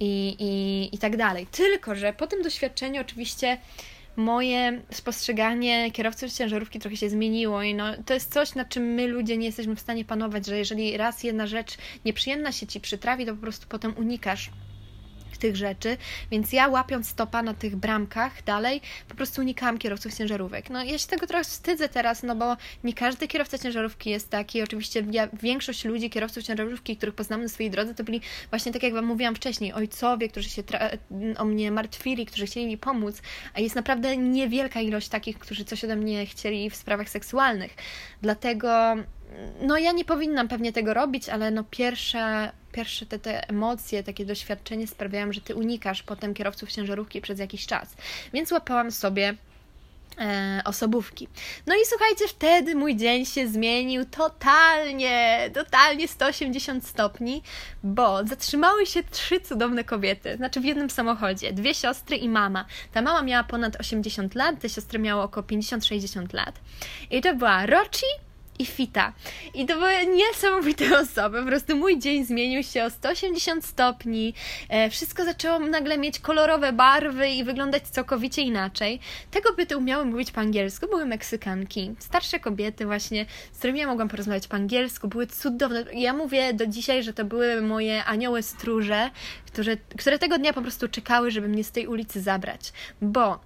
Speaker 1: i, i, i tak dalej. Tylko, że po tym doświadczeniu oczywiście moje spostrzeganie kierowców ciężarówki trochę się zmieniło i no, to jest coś, nad czym my ludzie nie jesteśmy w stanie panować, że jeżeli raz jedna rzecz nieprzyjemna się ci przytrafi, to po prostu potem unikasz tych rzeczy, więc ja łapiąc stopa na tych bramkach dalej, po prostu unikałam kierowców ciężarówek. No ja się tego trochę wstydzę teraz, no bo nie każdy kierowca ciężarówki jest taki. Oczywiście ja, większość ludzi, kierowców ciężarówki, których poznam na swojej drodze, to byli właśnie tak jak Wam mówiłam wcześniej, ojcowie, którzy się o mnie martwili, którzy chcieli mi pomóc, a jest naprawdę niewielka ilość takich, którzy coś ode mnie chcieli w sprawach seksualnych. Dlatego no ja nie powinnam pewnie tego robić, ale no pierwsze, pierwsze te, te emocje, takie doświadczenie sprawiają, że ty unikasz potem kierowców ciężarówki przez jakiś czas. Więc łapałam sobie e, osobówki. No i słuchajcie, wtedy mój dzień się zmienił totalnie, totalnie 180 stopni, bo zatrzymały się trzy cudowne kobiety, znaczy w jednym samochodzie, dwie siostry i mama. Ta mama miała ponad 80 lat, te siostry miały około 50-60 lat. I to była Rochi, i Fita. I to były niesamowite [laughs] osoby. Po prostu mój dzień zmienił się o 180 stopni. E, wszystko zaczęło nagle mieć kolorowe barwy i wyglądać całkowicie inaczej. Te kobiety umiały mówić po angielsku, były Meksykanki. Starsze kobiety właśnie, z którymi ja mogłam porozmawiać po angielsku, były cudowne. Ja mówię do dzisiaj, że to były moje anioły stróże, które, które tego dnia po prostu czekały, żeby mnie z tej ulicy zabrać. Bo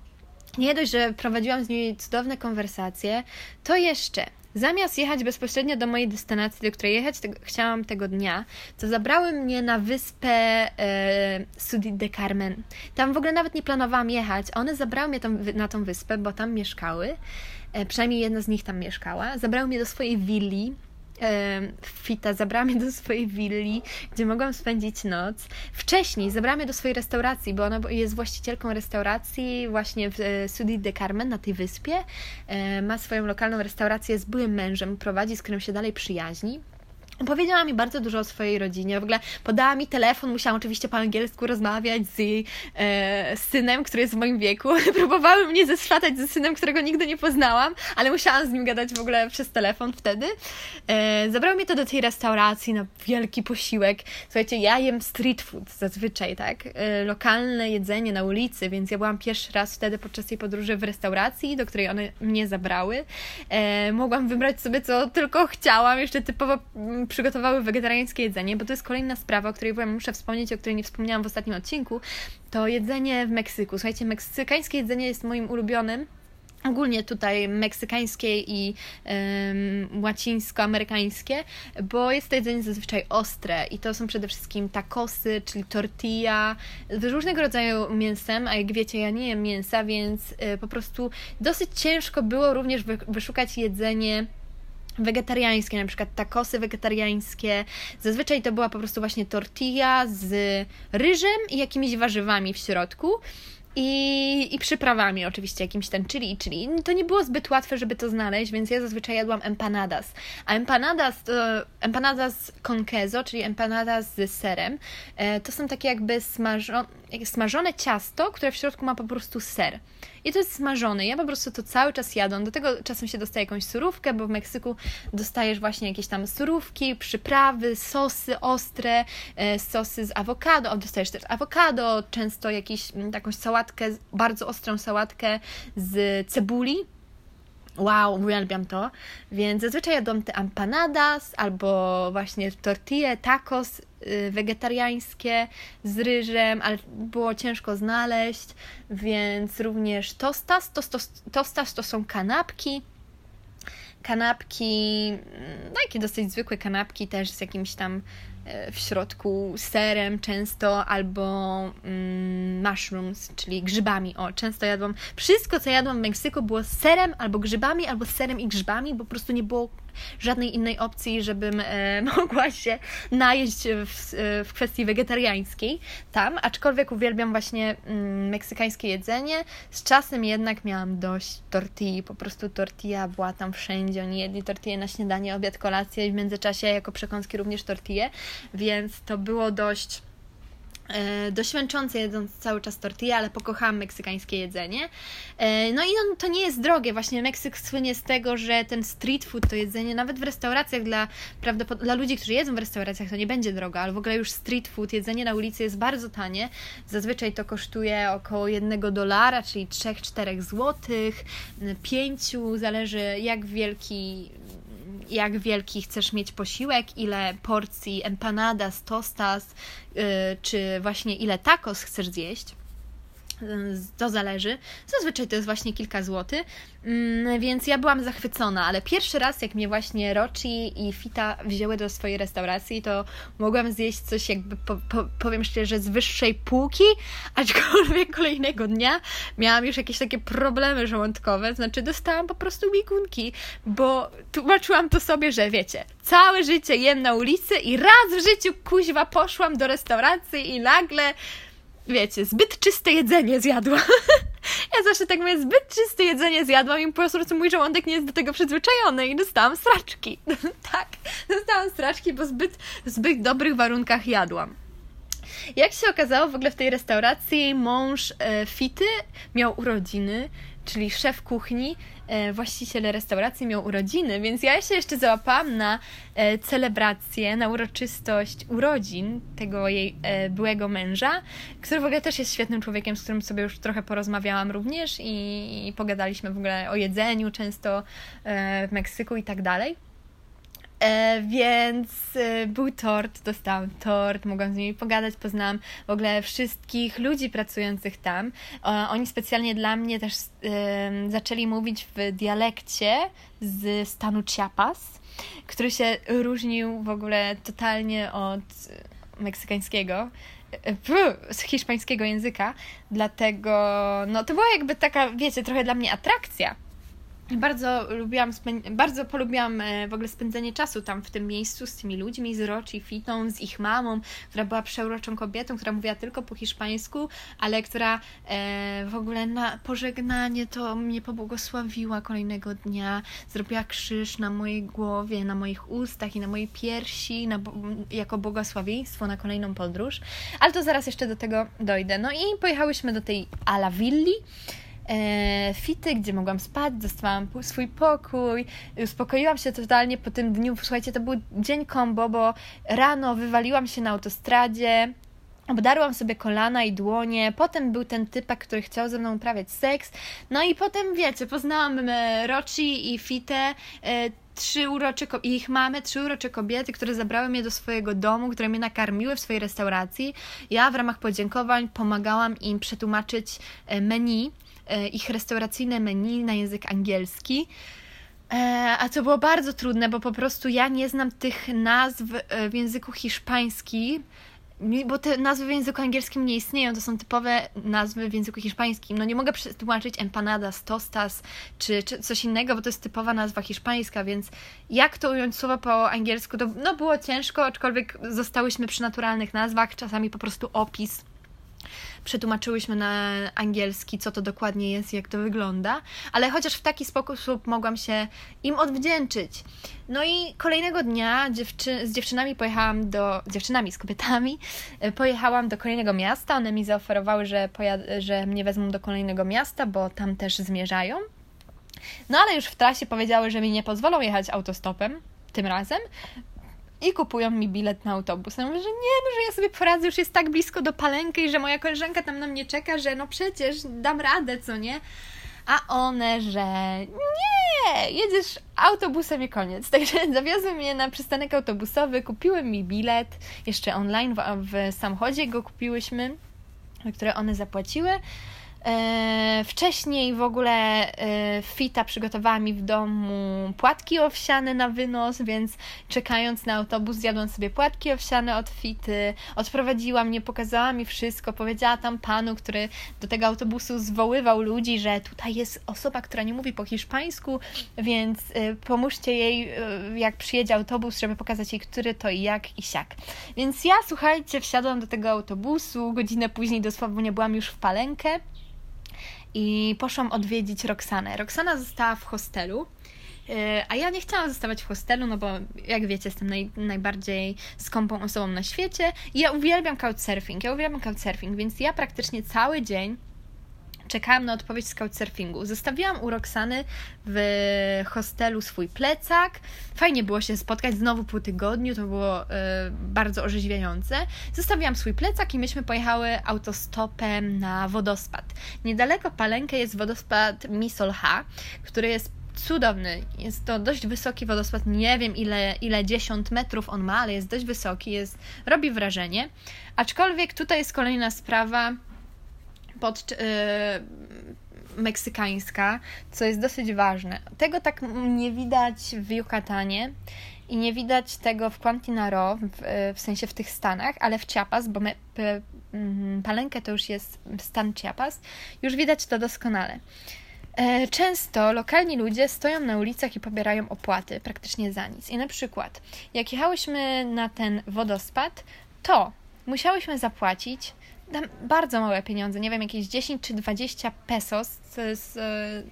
Speaker 1: nie dość, że prowadziłam z nimi cudowne konwersacje, to jeszcze Zamiast jechać bezpośrednio do mojej destynacji, do której jechać tego, chciałam tego dnia, to zabrały mnie na wyspę e, Sudit de Carmen. Tam w ogóle nawet nie planowałam jechać. One zabrały mnie tam, na tą wyspę, bo tam mieszkały. E, przynajmniej jedna z nich tam mieszkała. Zabrały mnie do swojej willi Fita zabrała mnie do swojej willi, gdzie mogłam spędzić noc. Wcześniej zabrała mnie do swojej restauracji, bo ona jest właścicielką restauracji właśnie w e, Sudit de Carmen na tej wyspie. Ma swoją lokalną restaurację z byłym mężem, prowadzi, z którym się dalej przyjaźni. Opowiedziała mi bardzo dużo o swojej rodzinie. W ogóle podała mi telefon, musiałam oczywiście po angielsku rozmawiać z jej e, synem, który jest w moim wieku. [laughs] Próbowały mnie zeswatać ze synem, którego nigdy nie poznałam, ale musiałam z nim gadać w ogóle przez telefon wtedy. E, zabrały mnie to do tej restauracji na wielki posiłek. Słuchajcie, ja jem street food zazwyczaj, tak? E, lokalne jedzenie na ulicy, więc ja byłam pierwszy raz wtedy podczas tej podróży w restauracji, do której one mnie zabrały. E, mogłam wybrać sobie co tylko chciałam, jeszcze typowo przygotowały wegetariańskie jedzenie, bo to jest kolejna sprawa, o której muszę wspomnieć, o której nie wspomniałam w ostatnim odcinku, to jedzenie w Meksyku. Słuchajcie, meksykańskie jedzenie jest moim ulubionym ogólnie tutaj meksykańskie i um, łacińsko-amerykańskie, bo jest to jedzenie zazwyczaj ostre i to są przede wszystkim tacosy, czyli tortilla, z różnego rodzaju mięsem, a jak wiecie, ja nie jem mięsa, więc y, po prostu dosyć ciężko było również wy, wyszukać jedzenie wegetariańskie, na przykład takosy wegetariańskie. Zazwyczaj to była po prostu właśnie tortilla z ryżem i jakimiś warzywami w środku i, i przyprawami oczywiście, jakimś ten chili i chili. To nie było zbyt łatwe, żeby to znaleźć, więc ja zazwyczaj jadłam empanadas. A empanadas to empanadas con queso, czyli empanadas z serem. E, to są takie jakby smażone, smażone ciasto, które w środku ma po prostu ser. I to jest smażone. Ja po prostu to cały czas jadę. Do tego czasem się dostaje jakąś surówkę, bo w Meksyku dostajesz właśnie jakieś tam surówki, przyprawy, sosy ostre, e, sosy z awokado. O, dostajesz też awokado, często jakąś taką sałatkę, bardzo ostrą sałatkę z cebuli, Wow, uwielbiam to. Więc zazwyczaj jadłam te empanadas albo właśnie tortille, tacos y, wegetariańskie z ryżem, ale było ciężko znaleźć, więc również tostas. Tostas, tostas to są kanapki. Kanapki, no takie dosyć zwykłe kanapki też z jakimś tam w środku serem często albo mm, mushrooms, czyli grzybami. O, często jadłam. Wszystko, co jadłam w Meksyku było serem albo grzybami, albo serem i grzybami, bo po prostu nie było żadnej innej opcji, żebym e, [laughs] mogła się najeść w, w kwestii wegetariańskiej tam, aczkolwiek uwielbiam właśnie mm, meksykańskie jedzenie. Z czasem jednak miałam dość tortilli, po prostu tortilla była tam wszędzie, oni jedli tortille na śniadanie, obiad, kolację i w międzyczasie jako przekąski również tortille, więc to było dość E, dość męczące jedząc cały czas tortilla, ale pokochałam meksykańskie jedzenie. E, no i on, to nie jest drogie. Właśnie Meksyk słynie z tego, że ten street food, to jedzenie, nawet w restauracjach dla, dla ludzi, którzy jedzą w restauracjach, to nie będzie drogo, ale w ogóle już street food, jedzenie na ulicy jest bardzo tanie. Zazwyczaj to kosztuje około jednego dolara, czyli 3-4 złotych, 5, zależy jak wielki jak wielki chcesz mieć posiłek, ile porcji empanadas, tostas, yy, czy właśnie ile tacos chcesz zjeść to zależy. Zazwyczaj to jest właśnie kilka złotych, mm, więc ja byłam zachwycona, ale pierwszy raz, jak mnie właśnie Roci i Fita wzięły do swojej restauracji, to mogłam zjeść coś jakby, po, po, powiem szczerze, z wyższej półki, aczkolwiek [laughs] kolejnego dnia miałam już jakieś takie problemy żołądkowe, znaczy dostałam po prostu biegunki, bo tłumaczyłam to sobie, że wiecie, całe życie jem na ulicy i raz w życiu kuźwa poszłam do restauracji i nagle wiecie, zbyt czyste jedzenie zjadłam. [laughs] ja zawsze tak mówię, zbyt czyste jedzenie zjadłam i po prostu mój żołądek nie jest do tego przyzwyczajony i dostałam straczki. [laughs] tak, dostałam straczki, bo zbyt, zbyt dobrych warunkach jadłam. Jak się okazało, w ogóle w tej restauracji mąż e, Fity miał urodziny, czyli szef kuchni, e, właściciel restauracji miał urodziny, więc ja się jeszcze załapałam na e, celebrację, na uroczystość urodzin tego jej e, byłego męża, który w ogóle też jest świetnym człowiekiem, z którym sobie już trochę porozmawiałam również i, i pogadaliśmy w ogóle o jedzeniu często w Meksyku i tak dalej. E, więc e, był tort, dostałam tort, mogłam z nimi pogadać, poznałam w ogóle wszystkich ludzi pracujących tam. oni specjalnie dla mnie też e, zaczęli mówić w dialekcie z stanu Chiapas, który się różnił w ogóle totalnie od meksykańskiego z hiszpańskiego języka, dlatego no to była jakby taka, wiecie, trochę dla mnie atrakcja, bardzo lubiłam, bardzo polubiłam e, w ogóle spędzenie czasu tam w tym miejscu z tymi ludźmi, z Roci, Fitą, z ich mamą, która była przeuroczą kobietą, która mówiła tylko po hiszpańsku, ale która e, w ogóle na pożegnanie to mnie pobłogosławiła kolejnego dnia, zrobiła krzyż na mojej głowie, na moich ustach i na mojej piersi na, jako błogosławieństwo na kolejną podróż, ale to zaraz jeszcze do tego dojdę. No i pojechałyśmy do tej Ala Villi, fity, gdzie mogłam spać, dostałam swój pokój, uspokoiłam się totalnie po tym dniu. Słuchajcie, to był dzień kombo, bo rano wywaliłam się na autostradzie, Obdarłam sobie kolana i dłonie, potem był ten typek, który chciał ze mną uprawiać seks, no i potem, wiecie, poznałam e, Roci i Fitę, e, trzy urocze, ich mamy trzy urocze kobiety, które zabrały mnie do swojego domu, które mnie nakarmiły w swojej restauracji. Ja w ramach podziękowań pomagałam im przetłumaczyć e, menu, e, ich restauracyjne menu na język angielski. E, a co było bardzo trudne, bo po prostu ja nie znam tych nazw w języku hiszpańskim, bo te nazwy w języku angielskim nie istnieją, to są typowe nazwy w języku hiszpańskim. No nie mogę przetłumaczyć empanadas, tostas czy, czy coś innego, bo to jest typowa nazwa hiszpańska, więc jak to ująć słowo po angielsku, to no było ciężko, aczkolwiek zostałyśmy przy naturalnych nazwach, czasami po prostu opis przetłumaczyłyśmy na angielski, co to dokładnie jest, jak to wygląda, ale chociaż w taki sposób mogłam się im odwdzięczyć. No i kolejnego dnia dziewczy z dziewczynami pojechałam do, z dziewczynami, z kobietami, e, pojechałam do kolejnego miasta. One mi zaoferowały, że, że mnie wezmą do kolejnego miasta, bo tam też zmierzają. No ale już w trasie powiedziały, że mi nie pozwolą jechać autostopem tym razem, i kupują mi bilet na autobus. Ja mówię, że nie, no, że ja sobie poradzę, już jest tak blisko do palenki, że moja koleżanka tam na mnie czeka, że no przecież dam radę, co nie? A one, że nie, jedziesz autobusem i koniec. [laughs] Także zawiozły mnie na przystanek autobusowy, kupiły mi bilet, jeszcze online w, w samochodzie go kupiłyśmy, które one zapłaciły. E, wcześniej w ogóle e, Fita przygotowała mi w domu płatki owsiane na wynos, więc czekając na autobus zjadłam sobie płatki owsiane od Fity, odprowadziła mnie, pokazała mi wszystko, powiedziała tam panu, który do tego autobusu zwoływał ludzi, że tutaj jest osoba, która nie mówi po hiszpańsku, więc e, pomóżcie jej, jak przyjedzie autobus, żeby pokazać jej, który to i jak i siak. Więc ja, słuchajcie, wsiadłam do tego autobusu, godzinę później dosłownie byłam już w Palenkę, i poszłam odwiedzić Roxanę. Roxana została w hostelu. E, a ja nie chciałam zostawać w hostelu, no bo jak wiecie, jestem naj, najbardziej skąpą osobą na świecie i ja uwielbiam couchsurfing. Ja uwielbiam couchsurfing, więc ja praktycznie cały dzień czekałam na odpowiedź z couchsurfingu. Zostawiłam u Roxany w hostelu swój plecak. Fajnie było się spotkać znowu po tygodniu, to było y, bardzo orzeźwiające. Zostawiłam swój plecak i myśmy pojechały autostopem na wodospad. Niedaleko Palenkę jest wodospad Misolha, który jest cudowny. Jest to dość wysoki wodospad. Nie wiem ile, ile dziesiąt metrów on ma, ale jest dość wysoki, jest, robi wrażenie. Aczkolwiek tutaj jest kolejna sprawa pod, yy, meksykańska, co jest dosyć ważne. Tego tak nie widać w Yucatanie i nie widać tego w Quintana Roo, w, w sensie w tych Stanach, ale w Chiapas, bo me, p, mm, Palenkę to już jest stan Chiapas, już widać to doskonale. E, często lokalni ludzie stoją na ulicach i pobierają opłaty praktycznie za nic. I na przykład, jak jechałyśmy na ten wodospad, to musiałyśmy zapłacić bardzo małe pieniądze, nie wiem, jakieś 10 czy 20 pesos, co jest e,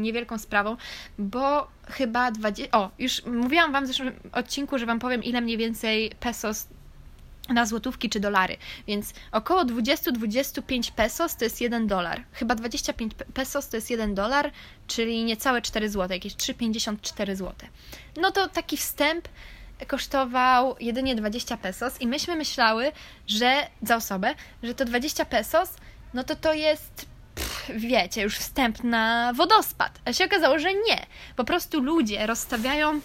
Speaker 1: niewielką sprawą, bo chyba 20. O, już mówiłam Wam w zeszłym odcinku, że Wam powiem, ile mniej więcej pesos na złotówki czy dolary, więc około 20-25 pesos to jest 1 dolar. Chyba 25 pesos to jest 1 dolar, czyli niecałe 4 zł, jakieś 3,54 zł. No to taki wstęp kosztował jedynie 20 pesos i myśmy myślały, że za osobę, że to 20 pesos, no to to jest pff, wiecie, już wstęp na wodospad. A się okazało, że nie. Po prostu ludzie rozstawiają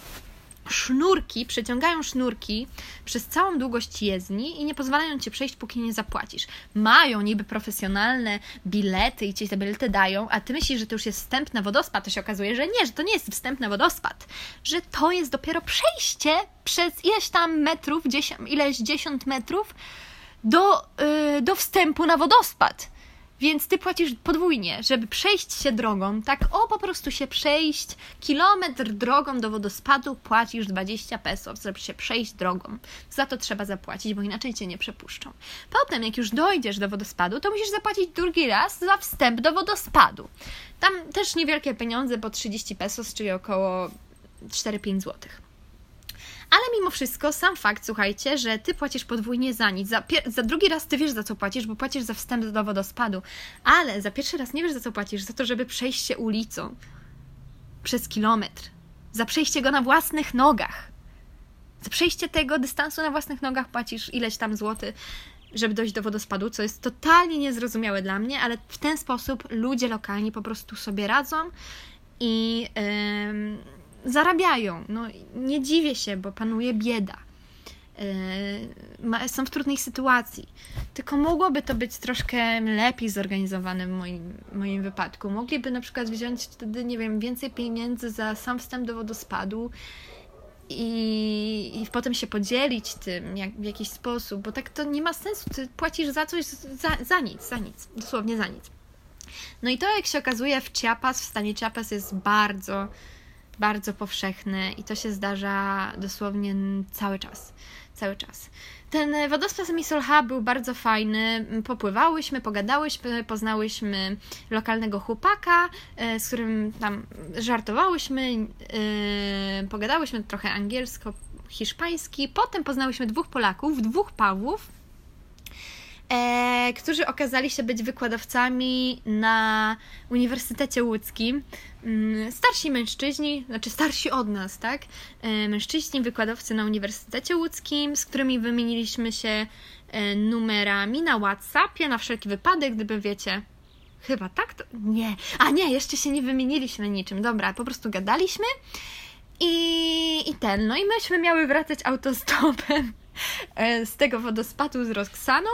Speaker 1: sznurki, przeciągają sznurki przez całą długość jezdni i nie pozwalają ci przejść, póki nie zapłacisz. Mają niby profesjonalne bilety i ci te bilety dają, a ty myślisz, że to już jest wstęp na wodospad, to się okazuje, że nie, że to nie jest wstęp na wodospad, że to jest dopiero przejście przez ileś tam metrów, ileś dziesiąt metrów do, yy, do wstępu na wodospad. Więc ty płacisz podwójnie, żeby przejść się drogą, tak o po prostu się przejść kilometr drogą do wodospadu, płacisz 20 pesos, żeby się przejść drogą. Za to trzeba zapłacić, bo inaczej cię nie przepuszczą. Potem, jak już dojdziesz do wodospadu, to musisz zapłacić drugi raz za wstęp do wodospadu. Tam też niewielkie pieniądze, po 30 pesos, czyli około 4-5 złotych. Ale mimo wszystko, sam fakt, słuchajcie, że ty płacisz podwójnie za nic. Za, za, drugi raz ty wiesz, za co płacisz, bo płacisz za wstęp do wodospadu, ale za pierwszy raz nie wiesz, za co płacisz, za to, żeby przejść się ulicą przez kilometr, za przejście go na własnych nogach. Za przejście tego dystansu na własnych nogach płacisz ileś tam złoty, żeby dojść do wodospadu, co jest totalnie niezrozumiałe dla mnie, ale w ten sposób ludzie lokalni po prostu sobie radzą i. Yy, zarabiają. No, nie dziwię się, bo panuje bieda. Yy, są w trudnej sytuacji. Tylko mogłoby to być troszkę lepiej zorganizowane w moim, moim wypadku. Mogliby na przykład wziąć wtedy, nie wiem, więcej pieniędzy za sam wstęp do wodospadu i, i potem się podzielić tym jak, w jakiś sposób, bo tak to nie ma sensu. Ty płacisz za coś za, za nic, za nic, dosłownie za nic. No i to, jak się okazuje, w Chiapas, w stanie Chiapas jest bardzo, bardzo powszechne i to się zdarza dosłownie cały czas. Cały czas. Ten wodospad Misolha był bardzo fajny. Popływałyśmy, pogadałyśmy, poznałyśmy lokalnego chłopaka, e, z którym tam żartowałyśmy, e, pogadałyśmy trochę angielsko, hiszpański. Potem poznałyśmy dwóch Polaków, dwóch Pawłów, e, którzy okazali się być wykładowcami na Uniwersytecie Łódzkim. Mm, starsi mężczyźni, znaczy starsi od nas, tak? E, mężczyźni, wykładowcy na Uniwersytecie Łódzkim, z którymi wymieniliśmy się e, numerami na WhatsAppie na wszelki wypadek, gdyby wiecie. Chyba tak? To... Nie. A nie, jeszcze się nie wymieniliśmy niczym. Dobra, po prostu gadaliśmy. I, I ten, no i myśmy miały wracać autostopem e, z tego wodospadu z Roxaną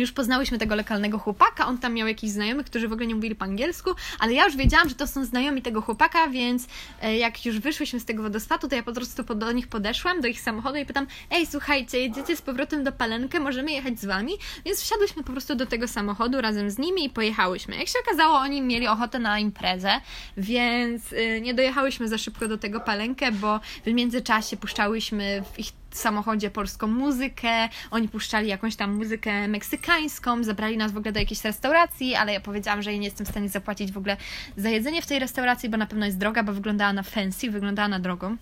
Speaker 1: już poznałyśmy tego lokalnego chłopaka, on tam miał jakichś znajomych, którzy w ogóle nie mówili po angielsku, ale ja już wiedziałam, że to są znajomi tego chłopaka, więc e, jak już wyszłyśmy z tego wodospadu, to ja po prostu do nich podeszłam, do ich samochodu i pytam, ej, słuchajcie, jedziecie z powrotem do Palenkę, możemy jechać z wami? Więc wsiadłyśmy po prostu do tego samochodu razem z nimi i pojechałyśmy. Jak się okazało, oni mieli ochotę na imprezę, więc e, nie dojechałyśmy za szybko do tego Palenkę, bo w międzyczasie puszczałyśmy w ich samochodzie polską muzykę, oni puszczali jakąś tam muzykę meksykańską, zabrali nas w ogóle do jakiejś restauracji, ale ja powiedziałam, że ja nie jestem w stanie zapłacić w ogóle za jedzenie w tej restauracji, bo na pewno jest droga, bo wyglądała na fancy, wyglądała na drogą.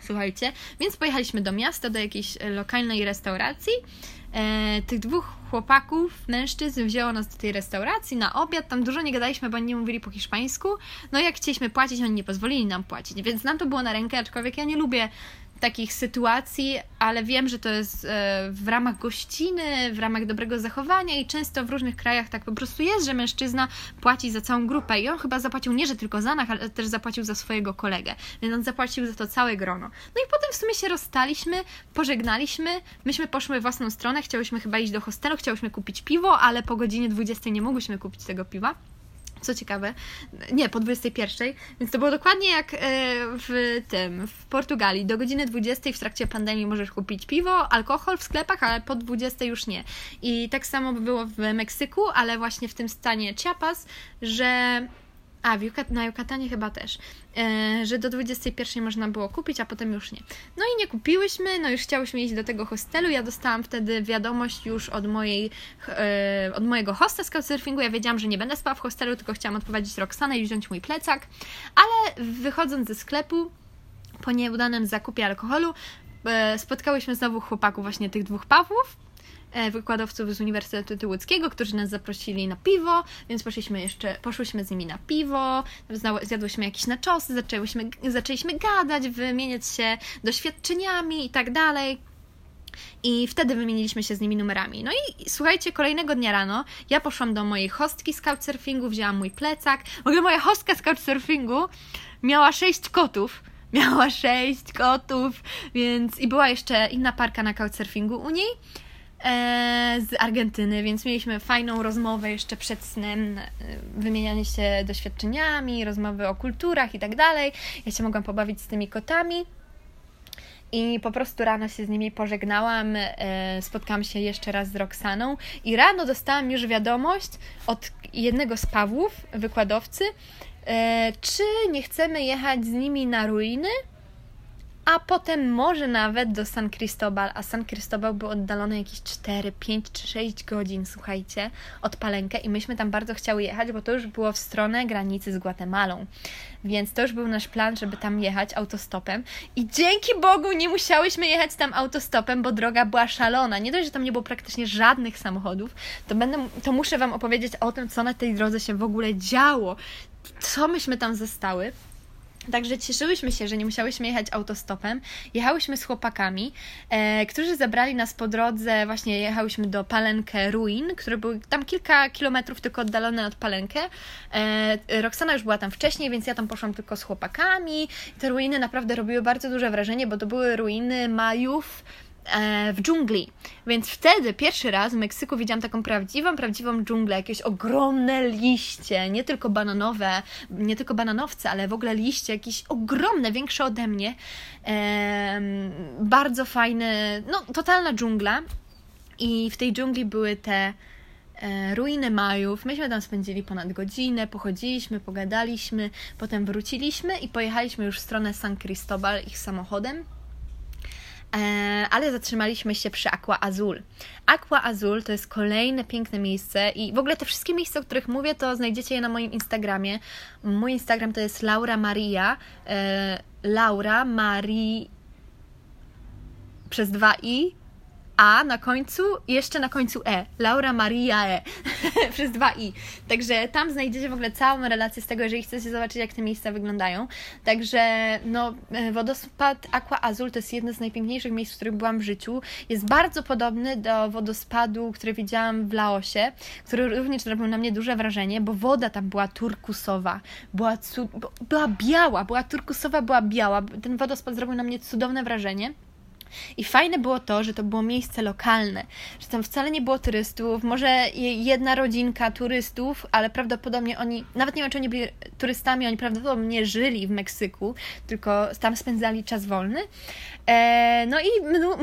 Speaker 1: Słuchajcie, więc pojechaliśmy do miasta, do jakiejś e, lokalnej restauracji. E, tych dwóch chłopaków, mężczyzn wzięło nas do tej restauracji na obiad. Tam dużo nie gadaliśmy, bo oni nie mówili po hiszpańsku. No jak chcieliśmy płacić, oni nie pozwolili nam płacić, więc nam to było na rękę, aczkolwiek ja nie lubię takich sytuacji, ale wiem, że to jest e, w ramach gościny, w ramach dobrego zachowania i często w różnych krajach tak po prostu jest, że mężczyzna płaci za całą grupę. I on chyba zapłacił nie, że tylko za nas, ale też zapłacił za swojego kolegę, więc on zapłacił za to całe grono. No i potem w sumie się rozstaliśmy, pożegnaliśmy, myśmy poszły własną stronę, chciałyśmy chyba iść do hostelu, chciałyśmy kupić piwo, ale po godzinie 20 nie mogłyśmy kupić tego piwa. Co ciekawe, nie, po 21, więc to było dokładnie jak e, w tym, w Portugalii. Do godziny 20 w trakcie pandemii możesz kupić piwo, alkohol w sklepach, ale po 20 już nie. I tak samo by było w Meksyku, ale właśnie w tym stanie Chiapas, że a, w Yucat na Yucatanie chyba też, e, że do 21 można było kupić, a potem już nie. No i nie kupiłyśmy, no już chciałyśmy iść do tego hostelu. Ja dostałam wtedy wiadomość już od mojej, e, od mojego hosta z Couchsurfingu. Ja wiedziałam, że nie będę spała w hostelu, tylko chciałam odprowadzić Roxanę i wziąć mój plecak. Ale wychodząc ze sklepu, po nieudanym zakupie alkoholu, e, spotkałyśmy znowu chłopaków, właśnie tych dwóch Pawłów wykładowców z Uniwersytetu Łódzkiego, którzy nas zaprosili na piwo, więc poszliśmy jeszcze, poszłyśmy z nimi na piwo, zjadłyśmy jakieś naczosy, zaczęłyśmy, zaczęliśmy gadać, wymieniać się doświadczeniami i tak dalej. I wtedy wymieniliśmy się z nimi numerami. No i słuchajcie, kolejnego dnia rano ja poszłam do mojej hostki z couchsurfingu, wzięłam mój plecak. W ogóle moja hostka z couchsurfingu miała sześć kotów. [laughs] Miała sześć kotów, więc i była jeszcze inna parka na couchsurfingu u niej. E, z Argentyny, więc mieliśmy fajną rozmowę jeszcze przed snem, e, wymienianie się doświadczeniami, rozmowy o kulturach i tak dalej. Ja się mogłam pobawić z tymi kotami. I po prostu rano się z nimi pożegnałam, e, spotkałam się jeszcze raz z Roxaną i rano dostałam już wiadomość od jednego z Pawłów, wykładowcy, czy nie chcemy jechać z nimi na ruiny, a potem może nawet do San Cristobal, a San Cristobal był oddalony jakieś 4, 5 czy 6 godzin, słuchajcie, od Palenkę i myśmy tam bardzo chciały jechać, bo to już było w stronę granicy z Gwatemalą, więc to już był nasz plan, żeby tam jechać autostopem. I dzięki Bogu nie musiałyśmy jechać tam autostopem, bo droga była szalona, nie dość, że tam nie było praktycznie żadnych samochodów, to będę, to muszę Wam opowiedzieć o tym, co na tej drodze się w ogóle działo, co myśmy tam zostały. Także cieszyłyśmy się, że nie musiałyśmy jechać autostopem. Jechałyśmy z chłopakami, e, którzy zabrali nas po drodze. Właśnie jechałyśmy do Palenkę Ruin, które były tam kilka kilometrów tylko oddalone od Palenkę. E, Roxana już była tam wcześniej, więc ja tam poszłam tylko z chłopakami. Te ruiny naprawdę robiły bardzo duże wrażenie, bo to były ruiny Majów w dżungli. Więc wtedy pierwszy raz w Meksyku widziałam taką prawdziwą, prawdziwą dżunglę, jakieś ogromne liście, nie tylko bananowe, nie tylko bananowce, ale w ogóle liście, jakieś ogromne, większe ode mnie. E, bardzo fajny, no totalna dżungla. I w tej dżungli były te e, ruiny Majów. Myśmy tam spędzili ponad godzinę, pochodziliśmy, pogadaliśmy, potem wróciliśmy i pojechaliśmy już w stronę San Cristobal ich samochodem. E, ale zatrzymaliśmy się przy Aqua Azul. Aqua Azul to jest kolejne piękne miejsce i w ogóle te wszystkie miejsca, o których mówię, to znajdziecie je na moim Instagramie. Mój Instagram to jest Laura Maria, e, Laura Marii przez dwa i a na końcu, jeszcze na końcu E. Laura Maria E. [laughs] Przez dwa I. Także tam znajdziecie w ogóle całą relację z tego, jeżeli chcecie zobaczyć, jak te miejsca wyglądają. Także, no, e, wodospad Aqua Azul to jest jedno z najpiękniejszych miejsc, w których byłam w życiu. Jest bardzo podobny do wodospadu, który widziałam w Laosie, który również zrobił na mnie duże wrażenie, bo woda tam była turkusowa. Była, była biała, była turkusowa, była biała. Ten wodospad zrobił na mnie cudowne wrażenie. I fajne było to, że to było miejsce lokalne, że tam wcale nie było turystów, może jedna rodzinka turystów, ale prawdopodobnie oni, nawet nie wiem, czy oni byli turystami, oni prawdopodobnie żyli w Meksyku, tylko tam spędzali czas wolny. E, no i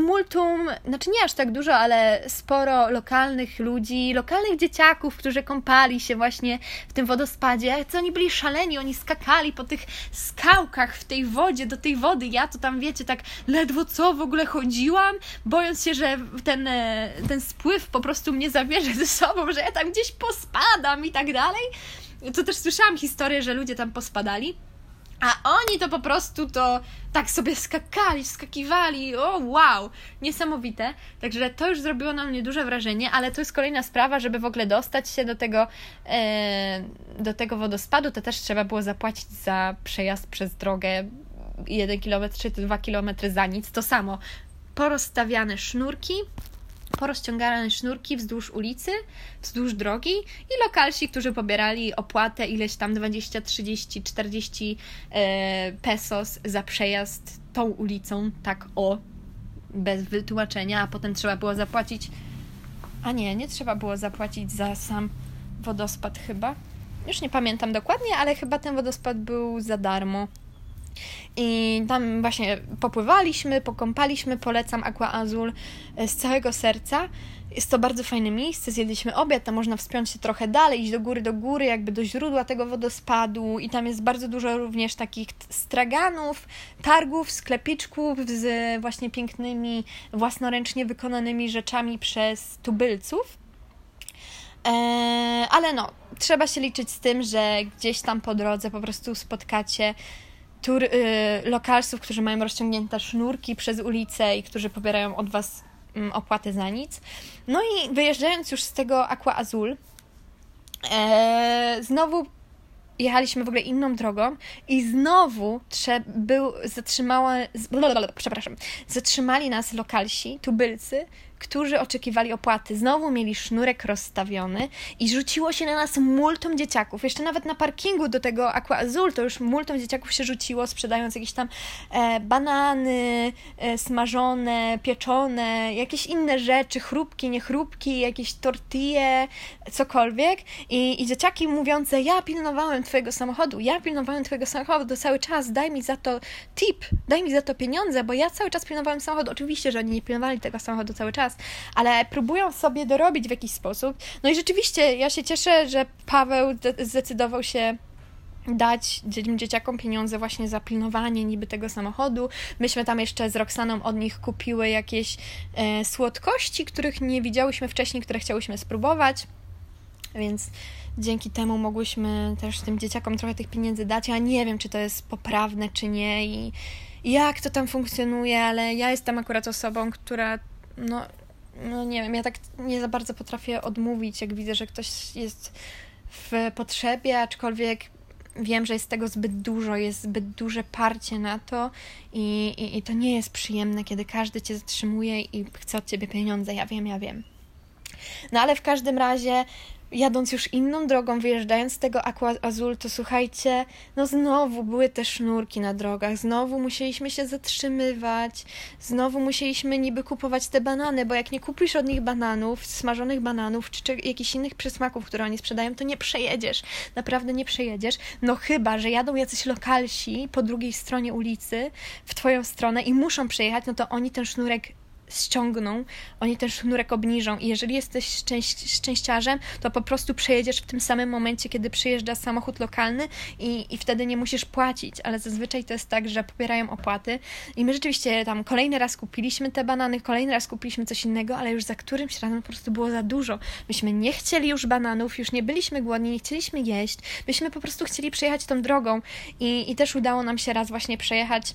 Speaker 1: multum, znaczy nie aż tak dużo, ale sporo lokalnych ludzi, lokalnych dzieciaków, którzy kąpali się właśnie w tym wodospadzie. Co oni byli szaleni, oni skakali po tych skałkach w tej wodzie, do tej wody. Ja to tam, wiecie, tak ledwo co w ogóle chodziłam, bojąc się, że ten, e, ten spływ po prostu mnie zabierze ze sobą, że ja tam gdzieś pospadam i tak dalej. To też słyszałam historię, że ludzie tam pospadali. A oni to po prostu to tak sobie skakali, skakiwali, o wow, niesamowite. Także to już zrobiło na mnie duże wrażenie, ale to jest kolejna sprawa, żeby w ogóle dostać się do tego, e, do tego wodospadu, to też trzeba było zapłacić za przejazd przez drogę 1 km czy 2 km za nic. To samo, porozstawiane sznurki, porozciągane sznurki wzdłuż ulicy, wzdłuż drogi i lokalsi, którzy pobierali opłatę ileś tam 20, 30, 40 pesos za przejazd tą ulicą, tak o, bez wytłumaczenia, a potem trzeba było zapłacić. A nie, nie trzeba było zapłacić za sam wodospad chyba. Już nie pamiętam dokładnie, ale chyba ten wodospad był za darmo. I tam właśnie popływaliśmy, pokąpaliśmy, polecam Aqua Azul e, z całego serca. Jest to bardzo fajne miejsce, zjedliśmy obiad, tam można wspiąć się trochę dalej, iść do góry, do góry, jakby do źródła tego wodospadu i tam jest bardzo dużo również takich straganów, targów, sklepiczków z właśnie pięknymi, własnoręcznie wykonanymi rzeczami przez tubylców. Eee, ale no, trzeba się liczyć z tym, że gdzieś tam po drodze po prostu spotkacie tur, y, lokalsów, którzy mają rozciągnięte sznurki przez ulicę i którzy pobierają od Was mm, opłatę za nic. No i wyjeżdżając już z tego Aqua Azul, e, znowu jechaliśmy w ogóle inną drogą i znowu trze, był, zatrzymała, przepraszam, zatrzymali nas lokalsi, tubylcy, którzy oczekiwali opłaty. Znowu mieli sznurek rozstawiony i rzuciło się na nas multum dzieciaków. Jeszcze nawet na parkingu do tego Aqua Azul to już multum dzieciaków się rzuciło, sprzedając jakieś tam e, banany e, smażone, pieczone, jakieś inne rzeczy, chrupki, niechrupki, jakieś tortille, cokolwiek. I, I dzieciaki mówiące, ja pilnowałem twojego samochodu, ja pilnowałem twojego samochodu cały czas, daj mi za to tip, daj mi za to pieniądze, bo ja cały czas pilnowałem samochodu. Oczywiście, że oni nie pilnowali tego samochodu cały czas, czas, ale próbują sobie dorobić w jakiś sposób. No i rzeczywiście ja się cieszę, że Paweł zdecydował się dać dzieciakom pieniądze właśnie za pilnowanie niby tego samochodu. Myśmy tam jeszcze z Roxaną od nich kupiły jakieś e, słodkości, których nie widziałyśmy wcześniej, które chciałyśmy spróbować. Więc dzięki temu mogłyśmy też tym dzieciakom trochę tych pieniędzy dać. Ja nie wiem, czy to jest poprawne, czy nie i jak to tam funkcjonuje, ale ja jestem akurat osobą, która no, no nie wiem, ja tak nie za bardzo potrafię odmówić, jak widzę, że ktoś jest w potrzebie, aczkolwiek wiem, że jest tego zbyt dużo, jest zbyt duże parcie na to i, i, i to nie jest przyjemne, kiedy każdy cię zatrzymuje i chce od ciebie pieniądze. Ja wiem, ja wiem. No ale w każdym razie jadąc już inną drogą, wyjeżdżając z tego Aqua Azul, to słuchajcie, no znowu były te sznurki na drogach, znowu musieliśmy się zatrzymywać, znowu musieliśmy niby kupować te banany, bo jak nie kupisz od nich bananów, smażonych bananów, czy, czy jakichś innych przysmaków, które oni sprzedają, to nie przejedziesz, naprawdę nie przejedziesz, no chyba, że jadą jacyś lokalsi po drugiej stronie ulicy w twoją stronę i muszą przejechać, no to oni ten sznurek ściągną, oni ten sznurek obniżą i jeżeli jesteś szczęś szczęściarzem, to po prostu przejedziesz w tym samym momencie, kiedy przyjeżdża samochód lokalny i, i wtedy nie musisz płacić, ale zazwyczaj to jest tak, że pobierają opłaty i my rzeczywiście tam kolejny raz kupiliśmy te banany, kolejny raz kupiliśmy coś innego, ale już za którymś razem po prostu było za dużo. Myśmy nie chcieli już bananów, już nie byliśmy głodni, nie chcieliśmy jeść, myśmy po prostu chcieli przejechać tą drogą i, i też udało nam się raz właśnie przejechać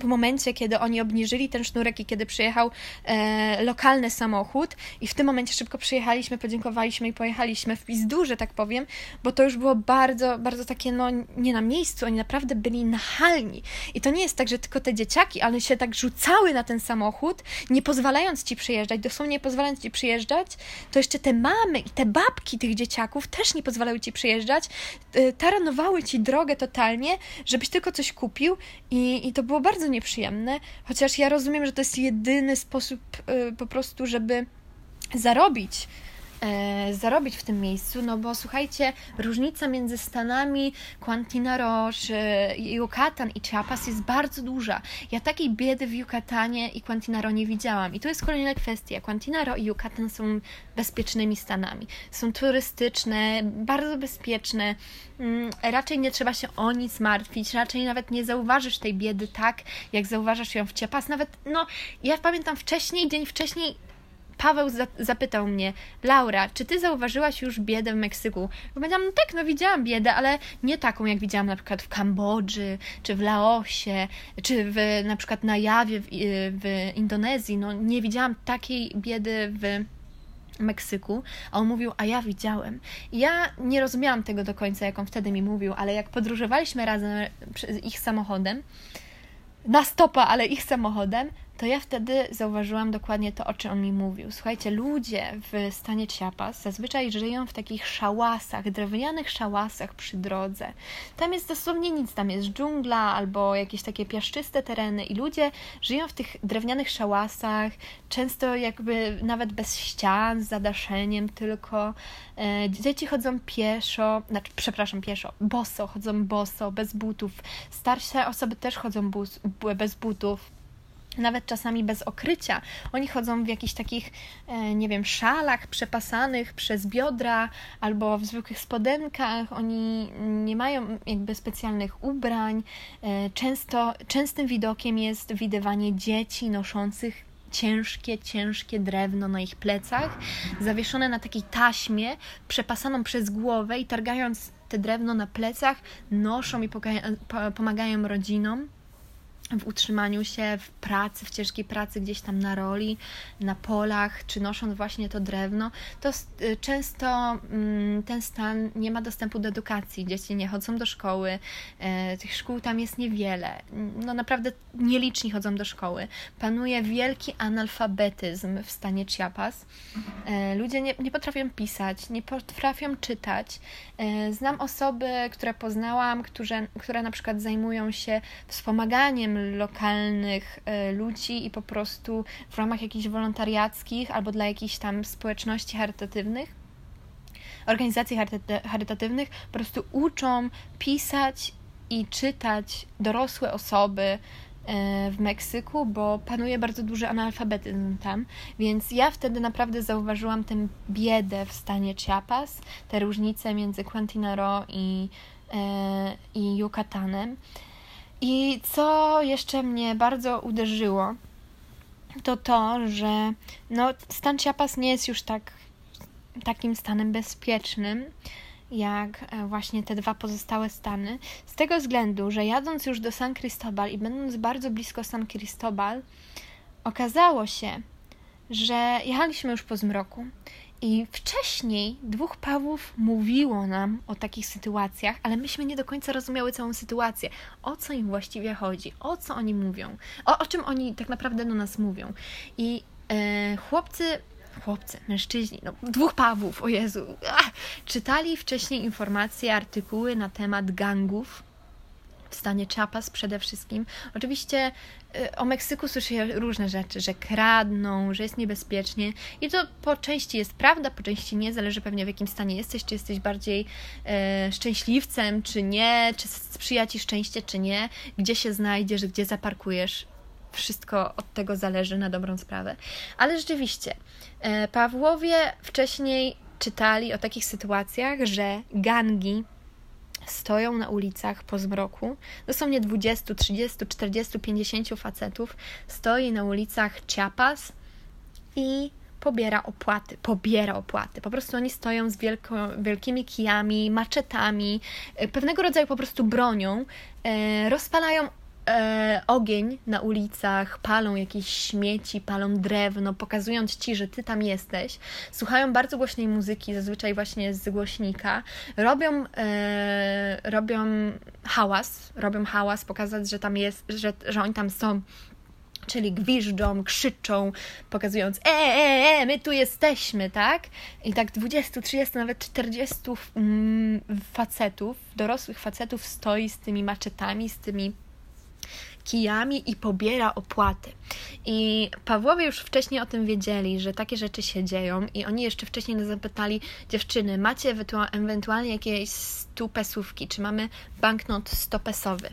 Speaker 1: w momencie, kiedy oni obniżyli ten sznurek i kiedy przyjechał e, lokalny samochód. I w tym momencie szybko przyjechaliśmy, podziękowaliśmy i pojechaliśmy w pizdu, że tak powiem, bo to już było bardzo, bardzo takie, no nie na miejscu, oni naprawdę byli nachalni i to nie jest tak, że tylko te dzieciaki, ale się tak rzucały na ten samochód, nie pozwalając ci przyjeżdżać, dosłownie nie pozwalając ci przyjeżdżać, to jeszcze te mamy i te babki tych dzieciaków też nie pozwalały ci przyjeżdżać, e, taranowały ci drogę totalnie, żebyś tylko coś kupił. I, i to było bardzo nieprzyjemne, chociaż ja rozumiem, że to jest jedyny sposób y, po prostu, żeby zarobić e, zarobić w tym miejscu, no bo słuchajcie, różnica między Stanami Quintana Roo, Yucatan i Chiapas jest bardzo duża. Ja takiej biedy w Yucatanie i Quintana Roo nie widziałam. I to jest kolejna kwestia. Quintana Roo i Yucatan są bezpiecznymi Stanami. Są turystyczne, bardzo bezpieczne. Mm, raczej nie trzeba się o nic martwić, raczej nawet nie zauważysz tej biedy tak, jak zauważasz ją w Chiapas. Nawet, no, ja pamiętam wcześniej, dzień wcześniej Paweł zapytał mnie, Laura, czy ty zauważyłaś już biedę w Meksyku? Powiedziałam, no tak, no widziałam biedę, ale nie taką, jak widziałam na przykład w Kambodży, czy w Laosie, czy w, na przykład na Jawie w, w Indonezji. No nie widziałam takiej biedy w Meksyku, a on mówił, a ja widziałem. I ja nie rozumiałam tego do końca, jak on wtedy mi mówił, ale jak podróżowaliśmy razem ich samochodem, na stopa, ale ich samochodem, to ja wtedy zauważyłam dokładnie to, o czym on mi mówił. Słuchajcie, ludzie w stanie Chiapas zazwyczaj żyją w takich szałasach, drewnianych szałasach przy drodze. Tam jest dosłownie nic, tam jest dżungla albo jakieś takie piaszczyste tereny i ludzie żyją w tych drewnianych szałasach, często jakby nawet bez ścian, z zadaszeniem tylko. E, dzieci chodzą pieszo, znaczy, przepraszam, pieszo, boso, chodzą boso, bez butów. Starsze osoby też chodzą bez butów nawet czasami bez okrycia. Oni chodzą w jakichś takich, e, nie wiem, szalach przepasanych przez biodra albo w zwykłych spodenkach. Oni nie mają jakby specjalnych ubrań. E, często, częstym widokiem jest widywanie dzieci noszących ciężkie, ciężkie drewno na ich plecach, zawieszone na takiej taśmie, przepasaną przez głowę i targając te drewno na plecach, noszą i pomagają rodzinom w utrzymaniu się, w pracy, w ciężkiej pracy gdzieś tam na roli, na polach, czy nosząc właśnie to drewno, to y, często mm, ten stan nie ma dostępu do edukacji. Dzieci nie chodzą do szkoły, e, tych szkół tam jest niewiele. No naprawdę nieliczni chodzą do szkoły. Panuje wielki analfabetyzm w stanie Chiapas. E, ludzie nie, nie potrafią pisać, nie potrafią czytać. E, znam osoby, które poznałam, które, które na przykład zajmują się wspomaganiem lokalnych e, ludzi i po prostu w ramach jakichś wolontariackich albo dla jakichś tam społeczności charytatywnych, organizacji charytatywnych, po prostu uczą pisać i czytać dorosłe osoby e, w Meksyku, bo panuje bardzo duży analfabetyzm tam, więc ja wtedy naprawdę zauważyłam tę biedę w stanie Chiapas, te różnice między Quintana Roo i, e, i Yucatanem. I co jeszcze mnie bardzo uderzyło, to to, że no, stan Chiapas nie jest już tak takim stanem bezpiecznym, jak e, właśnie te dwa pozostałe stany, z tego względu, że jadąc już do San Cristobal i będąc bardzo blisko San Cristobal, okazało się, że jechaliśmy już po zmroku I wcześniej dwóch Pawłów mówiło nam o takich sytuacjach, ale myśmy nie do końca rozumiały całą sytuację. O co im właściwie chodzi? O co oni mówią? O, o czym oni tak naprawdę do nas mówią? I e, chłopcy chłopcy, mężczyźni, no, dwóch Pawłów, o Jezu, ach, czytali wcześniej informacje, artykuły na temat gangów w stanie Chiapas przede wszystkim. Oczywiście y, o Meksyku słyszę różne rzeczy, że kradną, że jest niebezpiecznie i to po części jest prawda, po części nie, zależy pewnie w jakim stanie jesteś, czy jesteś bardziej e, szczęśliwcem, czy nie, czy sprzyja Ci szczęście, czy nie, gdzie się znajdziesz, gdzie zaparkujesz. Wszystko od tego zależy na dobrą sprawę. Ale rzeczywiście, e, Pawłowie wcześniej czytali o takich sytuacjach, że gangi stoją na ulicach po zmroku. Dosłownie 20, 30, 40, 50 facetów stoi na ulicach Chiapas i pobiera opłaty, pobiera opłaty. Po prostu oni stoją z wielko, wielkimi kijami, maczetami, e, pewnego rodzaju po prostu bronią, e, rozpalają e, ogień na ulicach, palą jakieś śmieci, palą drewno, pokazując ci, że ty tam jesteś. Słuchają bardzo głośnej muzyki, zazwyczaj właśnie z głośnika. Robią, e, robią hałas, robią hałas, pokazać, że tam jest, że, że oni tam są czyli gwiżdżą, krzyczą, pokazując e, e, e, my tu jesteśmy, tak? I tak 20, 30, nawet 40 mm, facetów, dorosłych facetów stoi z tymi maczetami, z tymi kijami i pobiera opłaty. I Pawłowie już wcześniej o tym wiedzieli, że takie rzeczy się dzieją i oni jeszcze wcześniej nas zapytali, dziewczyny, macie ewentualnie jakieś stupesówki, czy mamy banknot 100 pesowy,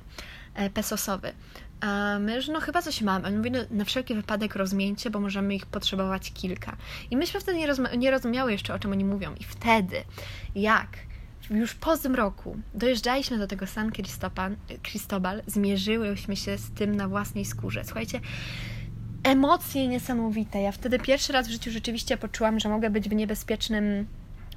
Speaker 1: e, pesosowy. A my, że no chyba coś mamy. Oni mówili, no, na wszelki wypadek rozmieńcie, bo możemy ich potrzebować kilka. I myśmy wtedy nie, rozma- nie rozumiały jeszcze, o czym oni mówią. I wtedy, jak już po zmroku dojeżdżaliśmy do tego San Cristobal, zmierzyłyśmy się z tym na własnej skórze. Słuchajcie, emocje niesamowite. Ja wtedy pierwszy raz w życiu rzeczywiście poczułam, że mogę być w niebezpiecznym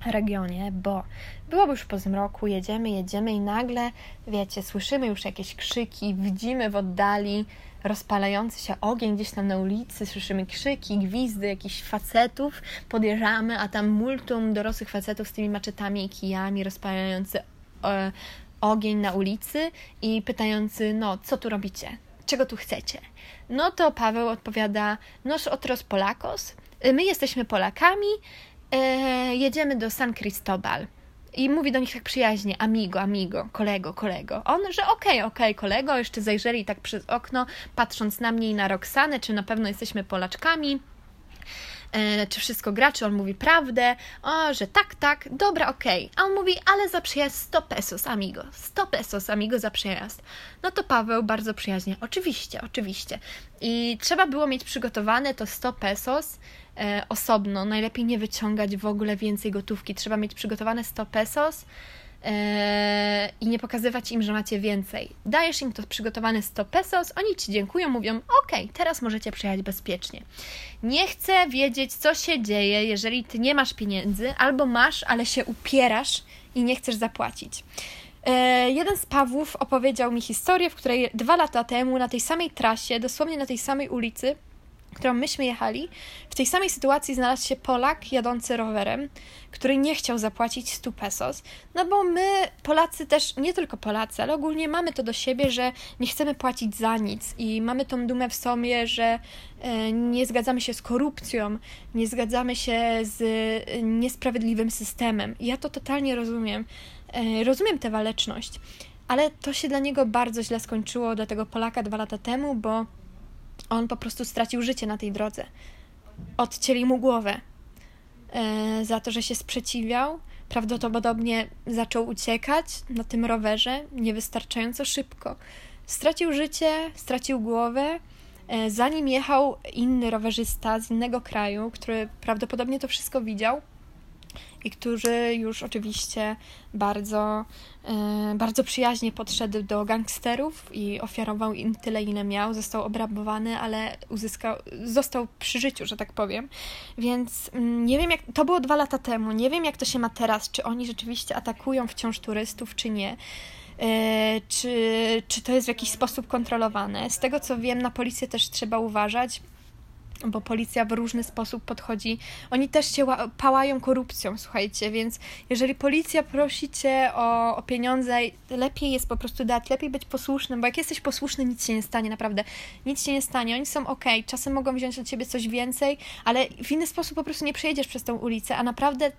Speaker 1: regionie, bo byłoby już po zmroku, jedziemy, jedziemy i nagle, wiecie, słyszymy już jakieś krzyki, widzimy w oddali rozpalający się ogień gdzieś tam na ulicy, słyszymy krzyki, gwizdy jakichś facetów, podjeżdżamy, a tam multum dorosłych facetów z tymi maczetami i kijami rozpalający e, ogień na ulicy i pytający, no, co tu robicie? Czego tu chcecie? No to Paweł odpowiada, nos otros Polakos, my jesteśmy Polakami, e, jedziemy do San Cristobal. I mówi do nich tak przyjaźnie, amigo, amigo, kolego, kolego. On, że okej, okay, okej, okay, kolego, jeszcze zajrzeli tak przez okno, patrząc na mnie i na Roxanę, czy na pewno jesteśmy Polaczkami. E, czy wszystko gra, czy on mówi prawdę, o, że tak, tak, dobra, okej. Okay. A on mówi, ale za przyjazd 100 pesos, amigo, 100 pesos, amigo, za przyjazd. No to Paweł bardzo przyjaźnie, oczywiście, oczywiście. I trzeba było mieć przygotowane to 100 pesos, osobno. Najlepiej nie wyciągać w ogóle więcej gotówki. Trzeba mieć przygotowane 100 pesos e, i nie pokazywać im, że macie więcej. Dajesz im to przygotowane 100 pesos, oni ci dziękują, mówią: OK, teraz możecie przyjechać bezpiecznie. Nie chcę wiedzieć, co się dzieje, jeżeli ty nie masz pieniędzy, albo masz, ale się upierasz i nie chcesz zapłacić. E, jeden z Pawłów opowiedział mi historię, w której dwa lata temu na tej samej trasie, dosłownie na tej samej ulicy, którą myśmy jechali, w tej samej sytuacji znalazł się Polak jadący rowerem, który nie chciał zapłacić 100 pesos, no bo my, Polacy też, nie tylko Polacy, ale ogólnie mamy to do siebie, że nie chcemy płacić za nic i mamy tą dumę w sobie, że e, nie zgadzamy się z korupcją, nie zgadzamy się z e, niesprawiedliwym systemem. Ja to totalnie rozumiem. E, rozumiem tę waleczność, ale to się dla niego bardzo źle skończyło, dla tego Polaka dwa lata temu, bo on po prostu stracił życie na tej drodze. Odcięli mu głowę e, za to, że się sprzeciwiał. Prawdopodobnie zaczął uciekać na tym rowerze niewystarczająco szybko. Stracił życie, stracił głowę. E, za nim jechał inny rowerzysta z innego kraju, który prawdopodobnie to wszystko widział i który już oczywiście bardzo, e, bardzo przyjaźnie podszedł do gangsterów i ofiarował im tyle, ile miał. Został obrabowany, ale uzyskał, został przy życiu, że tak powiem. Więc mm, nie wiem, jak to było dwa lata temu. Nie wiem, jak to się ma teraz. Czy oni rzeczywiście atakują wciąż turystów, czy nie. E, czy, czy to jest w jakiś sposób kontrolowane? Z tego co wiem, na policję też trzeba uważać, bo policja w różny sposób podchodzi. Oni też się pałają korupcją, słuchajcie, więc jeżeli policja prosi cię o, o pieniądze, lepiej jest po prostu dać, lepiej być posłusznym, bo jak jesteś posłuszny, nic się nie stanie, naprawdę. Nic się nie stanie. Oni są ok, czasem mogą wziąć od ciebie coś więcej, ale w inny sposób po prostu nie przejedziesz przez tą ulicę, a naprawdę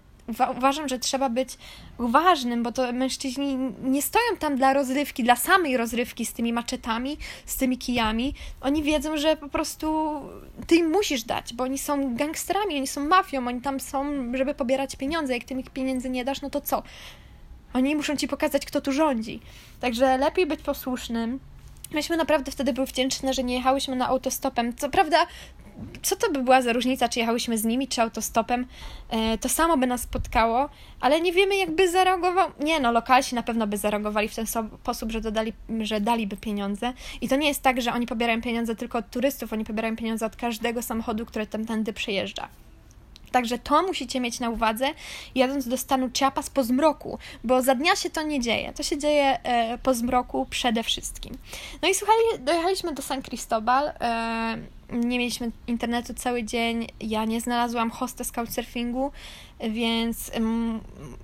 Speaker 1: uważam, że trzeba być uważnym, bo to mężczyźni nie stoją tam dla rozrywki, dla samej rozrywki z tymi maczetami, z tymi kijami. Oni wiedzą, że po prostu ty im musisz dać, bo oni są gangsterami, oni są mafią, oni tam są, żeby pobierać pieniądze. Jak ty mi pieniędzy nie dasz, no to co? Oni muszą ci pokazać, kto tu rządzi. Także lepiej być posłusznym. Myśmy naprawdę wtedy były wdzięczne, że nie jechałyśmy na autostopem. Co prawda, co to by była za różnica, czy jechałyśmy z nimi, czy autostopem, e, to samo by nas spotkało, ale nie wiemy, jakby zareagował. Nie, no, lokalsi na pewno by zareagowali w ten sposób, że, dodali, że daliby pieniądze. I to nie jest tak, że oni pobierają pieniądze tylko od turystów, oni pobierają pieniądze od każdego samochodu, który tamtędy przejeżdża. Także to musicie mieć na uwadze, jadąc do stanu Chiapas po zmroku, bo za dnia się to nie dzieje. To się dzieje e, po zmroku przede wszystkim. No i słuchaj, dojechaliśmy do San Cristobal. E, nie mieliśmy internetu cały dzień. Ja nie znalazłam hostes couchsurfingu, więc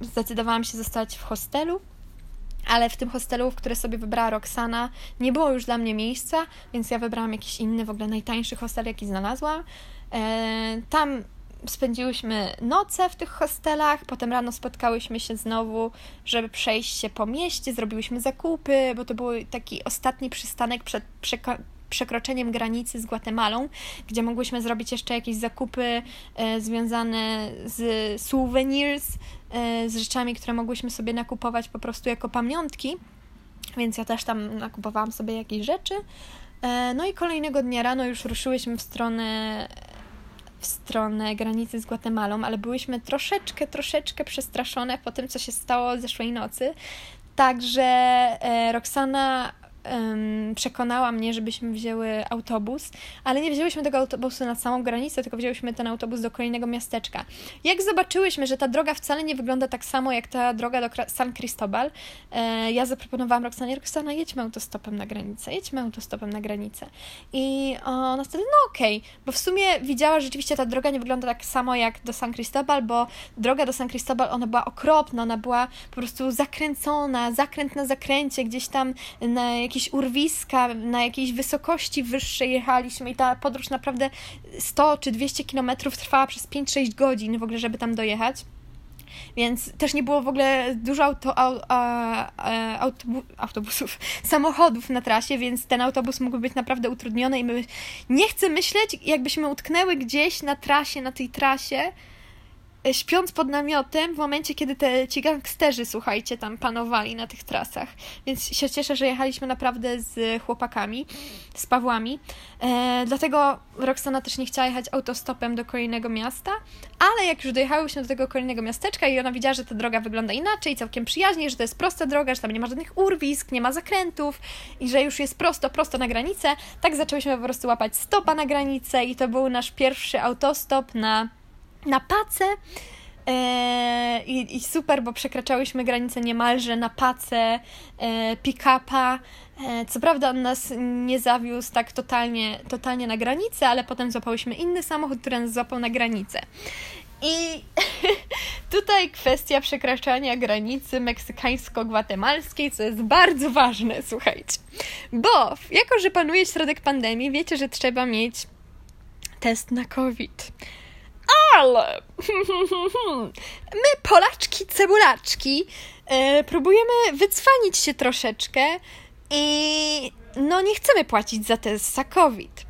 Speaker 1: zdecydowałam się zostać w hostelu ale w tym hostelu, w które sobie wybrała Roxana, nie było już dla mnie miejsca, więc ja wybrałam jakiś inny, w ogóle najtańszy hostel, jaki znalazłam. E, tam spędziłyśmy noce w tych hostelach, potem rano spotkałyśmy się znowu, żeby przejść się po mieście, zrobiłyśmy zakupy, bo to był taki ostatni przystanek przed przekroczeniem granicy z Gwatemalą, gdzie mogłyśmy zrobić jeszcze jakieś zakupy e, związane z souvenirs, e, z rzeczami, które mogłyśmy sobie nakupować po prostu jako pamiątki, więc ja też tam nakupowałam sobie jakieś rzeczy. E, no i kolejnego dnia rano już ruszyłyśmy w stronę w stronę granicy z Gwatemalą, ale byłyśmy troszeczkę, troszeczkę przestraszone po tym, co się stało zeszłej nocy. Także e, Roxana um, przekonała mnie, żebyśmy wzięły autobus, ale nie wzięłyśmy tego autobusu na samą granicę, tylko wzięłyśmy ten autobus do kolejnego miasteczka. Jak zobaczyłyśmy, że ta droga wcale nie wygląda tak samo jak ta droga do San Cristobal, e, ja zaproponowałam Roxanie, Roxana, jedźmy autostopem na granicę, jedźmy autostopem na granicę. I ona wtedy, no okej, okay, bo w sumie widziała, że rzeczywiście ta droga nie wygląda tak samo jak do San Cristobal, bo droga do San Cristobal, ona była okropna, ona była po prostu zakręcona, zakręt na zakręcie, gdzieś tam na jakiś jakieś urwiska, na jakiejś wysokości wyższej jechaliśmy i ta podróż naprawdę 100 czy 200 kilometrów trwała przez 5-6 godzin w ogóle, żeby tam dojechać. Więc też nie było w ogóle dużo auto, au, a, autobu, autobusów, [laughs] samochodów na trasie, więc ten autobus mógł być naprawdę utrudniony i my nie chcę myśleć, jakbyśmy utknęły gdzieś na trasie, na tej trasie, śpiąc pod namiotem w momencie, kiedy te, ci gangsterzy, słuchajcie, tam panowali na tych trasach. Więc się cieszę, że jechaliśmy naprawdę z chłopakami, z Pawłami. E, dlatego Roxana też nie chciała jechać autostopem do kolejnego miasta, ale jak już dojechałyśmy do tego kolejnego miasteczka i ona widziała, że ta droga wygląda inaczej, całkiem przyjaźnie, że to jest prosta droga, że tam nie ma żadnych urwisk, nie ma zakrętów i że już jest prosto, prosto na granicę, tak zaczęłyśmy po prostu łapać stopa na granicę i to był nasz pierwszy autostop na na pacę. E, i, I super, bo przekraczałyśmy granicę niemalże na pacę e, pick-upa. E, co prawda on nas nie zawiózł tak totalnie, totalnie na granicę, ale potem złapałyśmy inny samochód, który nas złapał na granicę. I [laughs] tutaj kwestia przekraczania granicy meksykańsko-gwatemalskiej, co jest bardzo ważne, słuchajcie. Bo jako, że panuje środek pandemii, wiecie, że trzeba mieć test na COVID ale [laughs] my, Polaczki, cebulaczki, yy, próbujemy wycwanić się troszeczkę i no nie chcemy płacić za test za COVID.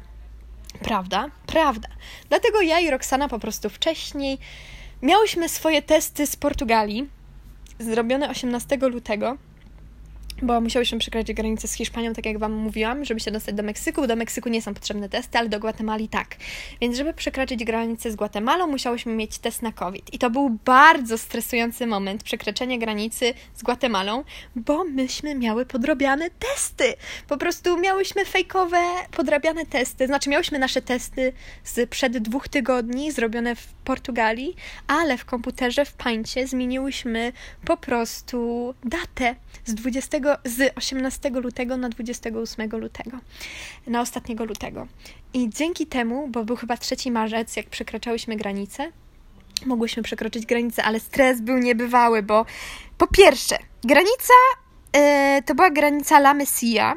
Speaker 1: Prawda? Prawda. Dlatego ja i Roxana po prostu wcześniej miałyśmy swoje testy z Portugalii, zrobione 18 lutego bo musiałyśmy przekroczyć granicę z Hiszpanią, tak jak Wam mówiłam, żeby się dostać do Meksyku. Do Meksyku nie są potrzebne testy, ale do Gwatemali tak. Więc żeby przekroczyć granicę z Gwatemalą, musiałyśmy mieć test na COVID. I to był bardzo stresujący moment, przekroczenie granicy z Gwatemalą, bo myśmy miały podrobiane testy. Po prostu miałyśmy fejkowe, podrabiane testy. Znaczy, miałyśmy nasze testy z przed dwóch tygodni, zrobione w Portugalii, ale w komputerze w Pańcie zmieniłyśmy po prostu datę z 20 z 18 lutego na 28 lutego, na ostatniego lutego. I dzięki temu, bo był chyba 3 marzec, jak przekraczałyśmy granicę, mogłyśmy przekroczyć granicę, ale stres był niebywały, bo po pierwsze, granica e, to była granica La Mesilla,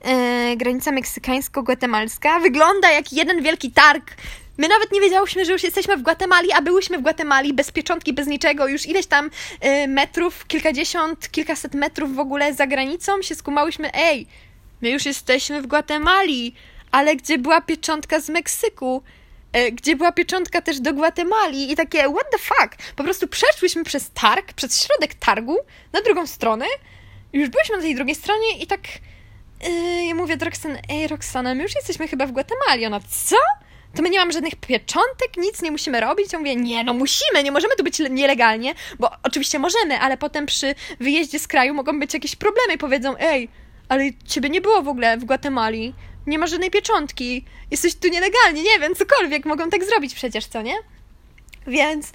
Speaker 1: e, granica meksykańsko-gwatemalska. Wygląda jak jeden wielki targ. My nawet nie wiedziałyśmy, że już jesteśmy w Gwatemali, a byłyśmy w Gwatemali bez pieczątki, bez niczego, już ileś tam e, metrów, kilkadziesiąt, kilkaset metrów w ogóle za granicą się skumałyśmy, ej, my już jesteśmy w Gwatemali, ale gdzie była pieczątka z Meksyku? E, gdzie była pieczątka też do Gwatemali i takie what the fuck. Po prostu przeszłyśmy przez targ, przez środek targu na drugą stronę. Już byliśmy na tej drugiej stronie i tak yy, ja mówię do Roxany, ej Roxana, my już jesteśmy chyba w Gwatemali. Ona, co? To my nie mamy żadnych pieczątek, nic nie musimy robić. Ja mówię, nie, no musimy, nie możemy tu być nielegalnie, bo oczywiście możemy, ale potem przy wyjeździe z kraju mogą być jakieś problemy powiedzą, ej, ale ciebie nie było w ogóle w Gwatemali nie ma żadnej pieczątki, jesteś tu nielegalnie, nie wiem, cokolwiek, mogą tak zrobić przecież, co nie? Więc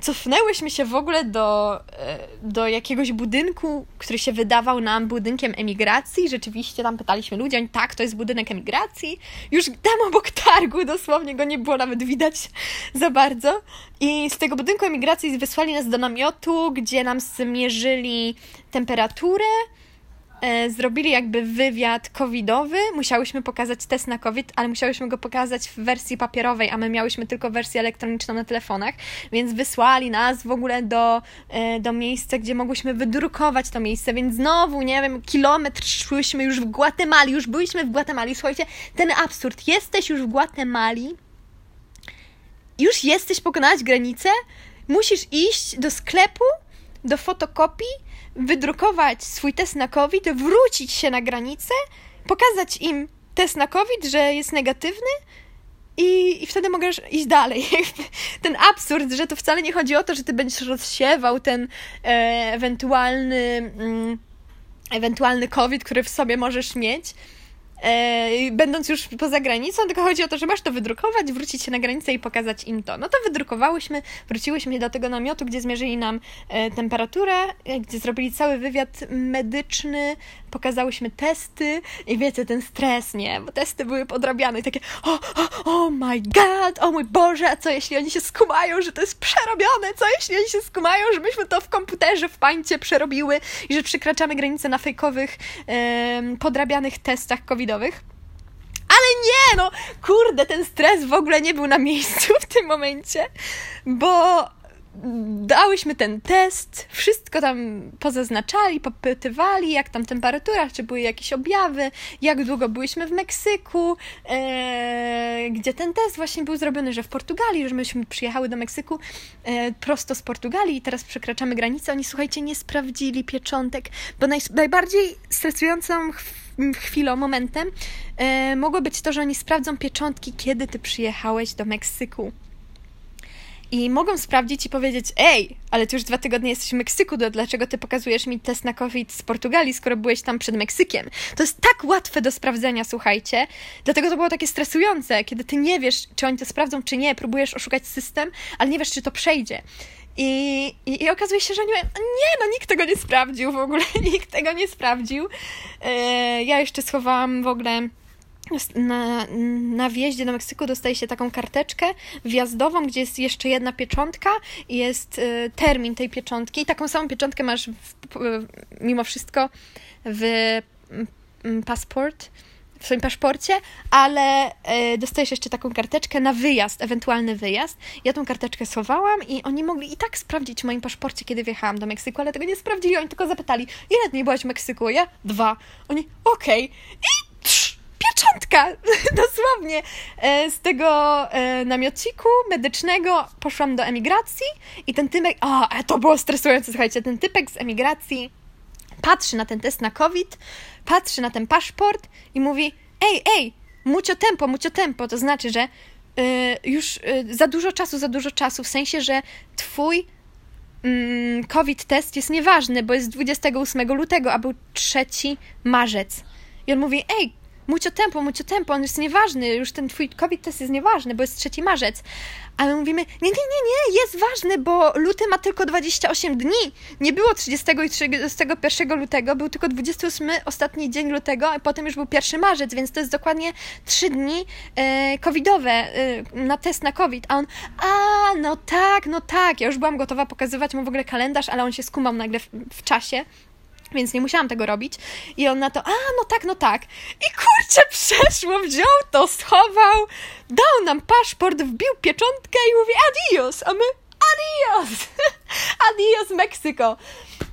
Speaker 1: cofnęłyśmy się w ogóle do, e, do jakiegoś budynku, który się wydawał nam budynkiem emigracji. Rzeczywiście tam pytaliśmy ludzi, tak, to jest budynek emigracji. Już tam obok targu, dosłownie go nie było nawet widać za bardzo. I z tego budynku emigracji wysłali nas do namiotu, gdzie nam zmierzyli temperaturę e, zrobili jakby wywiad covidowy. Musiałyśmy pokazać test na COVID, ale musiałyśmy go pokazać w wersji papierowej, a my miałyśmy tylko wersję elektroniczną na telefonach, więc wysłali nas w ogóle do, e, do miejsca, gdzie mogłyśmy wydrukować to miejsce, więc znowu, nie wiem, kilometr szłyśmy już w Gwatemali, już byliśmy w Gwatemali. Słuchajcie, ten absurd. Jesteś już w Gwatemali, już jesteś pokonać granicę, musisz iść do sklepu, do fotokopii, wydrukować swój test na COVID, wrócić się na granicę, pokazać im test na COVID, że jest negatywny i, i wtedy możesz iść dalej. [laughs] ten absurd, że to wcale nie chodzi o to, że ty będziesz rozsiewał ten e, ewentualny, mm, ewentualny COVID, który w sobie możesz mieć, e, będąc już poza granicą, tylko chodzi o to, że masz to wydrukować, wrócić się na granicę i pokazać im to. No to wydrukowałyśmy, wróciłyśmy do tego namiotu, gdzie zmierzyli nam e, temperaturę, e, gdzie zrobili cały wywiad medyczny, pokazałyśmy testy i wiecie, ten stres, nie? Bo testy były podrabiane i takie o, o, oh my god, o mój Boże, a co jeśli oni się skumają, że to jest przerobione? Co jeśli oni się skumają, że myśmy to w komputerze, w pańcie przerobiły i że przekraczamy granicę na fejkowych, podrabianych testach covidowych? Ale nie, no kurde, ten stres w ogóle nie był na miejscu w tym momencie, bo dałyśmy ten test, wszystko tam pozaznaczali, popytywali, jak tam temperatura, czy były jakieś objawy, jak długo byliśmy w Meksyku, e, gdzie ten test właśnie był zrobiony, że w Portugalii, że myśmy przyjechały do Meksyku e, prosto z Portugalii i teraz przekraczamy granicę. Oni, słuchajcie, nie sprawdzili pieczątek, bo naj, najbardziej stresującą chwilą, momentem e, mogło być to, że oni sprawdzą pieczątki, kiedy ty przyjechałeś do Meksyku. I mogą sprawdzić i powiedzieć, ej, ale ty już dwa tygodnie jesteś w Meksyku, to dlaczego ty pokazujesz mi test na COVID z Portugalii, skoro byłeś tam przed Meksykiem? To jest tak łatwe do sprawdzenia, słuchajcie. Dlatego to było takie stresujące, kiedy ty nie wiesz, czy oni to sprawdzą, czy nie, próbujesz oszukać system, ale nie wiesz, czy to przejdzie. I, i, i okazuje się, że nie, nie, no nikt tego nie sprawdził w ogóle, [laughs] nikt tego nie sprawdził. E, ja jeszcze schowałam w ogóle na, na wjeździe do Meksyku dostaje się taką karteczkę wjazdową, gdzie jest jeszcze jedna pieczątka i jest y, termin tej pieczątki. I taką samą pieczątkę masz w, w, mimo wszystko w mm, paszport, w swoim paszporcie, ale y, dostajesz jeszcze taką karteczkę na wyjazd, ewentualny wyjazd. Ja tą karteczkę schowałam i oni mogli i tak sprawdzić w moim paszporcie, kiedy wjechałam do Meksyku, ale tego nie sprawdzili. Oni tylko zapytali, ile dni byłaś w Meksyku? Ja? Dwa. Oni, okej. Okay. I pieczątka, [laughs] dosłownie. E, z tego e, namiociku medycznego poszłam do emigracji i ten typek, o, to było stresujące, słuchajcie, ten typek z emigracji patrzy na ten test na COVID, patrzy na ten paszport i mówi, ej, ej, mucio tempo, mucio tempo, to znaczy, że już za dużo czasu, za dużo czasu, w sensie, że twój mm, COVID test jest nieważny, bo jest 28 lutego, a był 3 marzec. I on mówi, ej, mucio tempo, mucio tempo, on jest nieważny, już ten twój COVID test jest nieważny, bo jest 3 marzec. Ale mówimy, nie, nie, nie, nie, jest ważny, bo luty ma tylko 28 dni. Nie było 30 i 31 lutego, był tylko 28 ostatni dzień lutego, a potem już był 1 marzec, więc to jest dokładnie 3 dni e, covidowe e, na test na COVID. A on, a, no tak, no tak. Ja już byłam gotowa pokazywać mu w ogóle kalendarz, ale on się skumał nagle w, w czasie więc nie musiałam tego robić. I on na to, a no tak, no tak. I kurczę, [laughs] przeszło, wziął to, schował, dał nam paszport, wbił pieczątkę i mówi adios, a my adios, [laughs] adios Meksyko.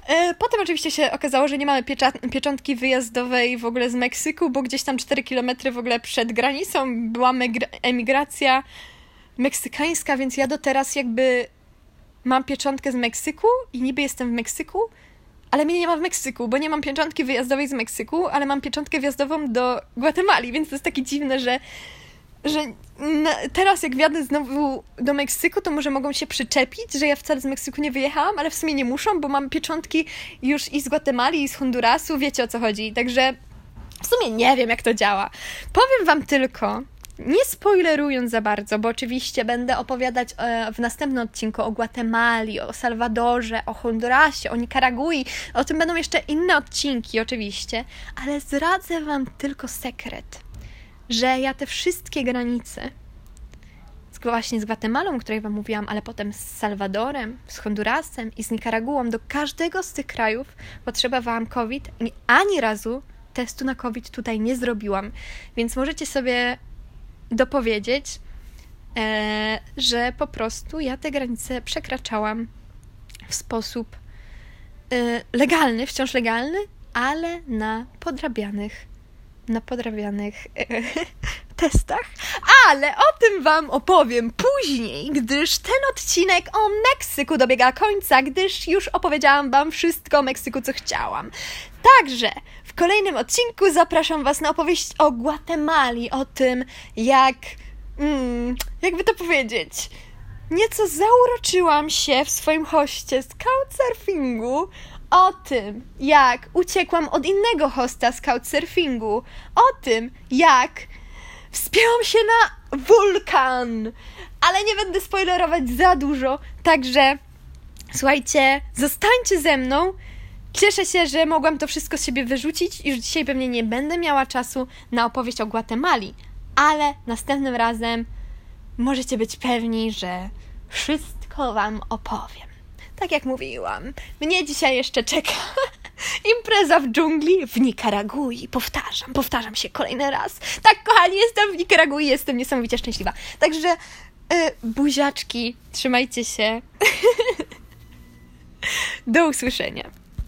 Speaker 1: E, potem oczywiście się okazało, że nie mamy pieczątki wyjazdowej w ogóle z Meksyku, bo gdzieś tam 4 km w ogóle przed granicą była emigracja meksykańska, więc ja do teraz jakby mam pieczątkę z Meksyku i niby jestem w Meksyku, ale mnie nie ma w Meksyku, bo nie mam pieczątki wyjazdowej z Meksyku, ale mam pieczątkę wjazdową do Gwatemali, więc to jest takie dziwne, że, że na, teraz jak wjadę znowu do Meksyku, to może mogą się przyczepić, że ja wcale z Meksyku nie wyjechałam, ale w sumie nie muszą, bo mam pieczątki już i z Gwatemali, i z Hondurasu, wiecie o co chodzi. Także w sumie nie wiem, jak to działa. Powiem wam tylko, nie spoilerując za bardzo, bo oczywiście będę opowiadać e, w następnym odcinku o Gwatemali, o Salwadorze, o Hondurasie, o Nikaragui. O tym będą jeszcze inne odcinki, oczywiście, ale zdradzę Wam tylko sekret, że ja te wszystkie granice, właśnie z Gwatemalą, o której Wam mówiłam, ale potem z Salwadorem, z Hondurasem i z Nikaraguą, do każdego z tych krajów potrzeba Wam COVID i ani razu testu na COVID tutaj nie zrobiłam. Więc możecie sobie dopowiedzieć, e, że po prostu ja te granice przekraczałam w sposób e, legalny, wciąż legalny, ale na podrabianych, na podrabianych e, [laughs] testach. Ale o tym Wam opowiem później, gdyż ten odcinek o Meksyku dobiega końca, gdyż już opowiedziałam Wam wszystko o Meksyku, co chciałam. Także kolejnym odcinku zapraszam Was na opowieść o Gwatemali, o tym, jak. Mm, jakby to powiedzieć. Nieco zauroczyłam się w swoim hoście z couchsurfingu o tym, jak uciekłam od innego hosta z couchsurfingu, o tym, jak wspięłam się na wulkan. Ale nie będę spoilerować za dużo, także słuchajcie, zostańcie ze mną Cieszę się, że mogłam to wszystko z siebie wyrzucić. Już dzisiaj pewnie nie będę miała czasu na opowieść o Gwatemali, ale następnym razem możecie być pewni, że wszystko Wam opowiem. Tak jak mówiłam, mnie dzisiaj jeszcze czeka [laughs] impreza w dżungli w Nikaragui. Powtarzam, powtarzam się kolejny raz. Tak, kochani, jestem w Nikaragui, jestem niesamowicie szczęśliwa. Także yy, buziaczki, trzymajcie się. [laughs] Do usłyszenia.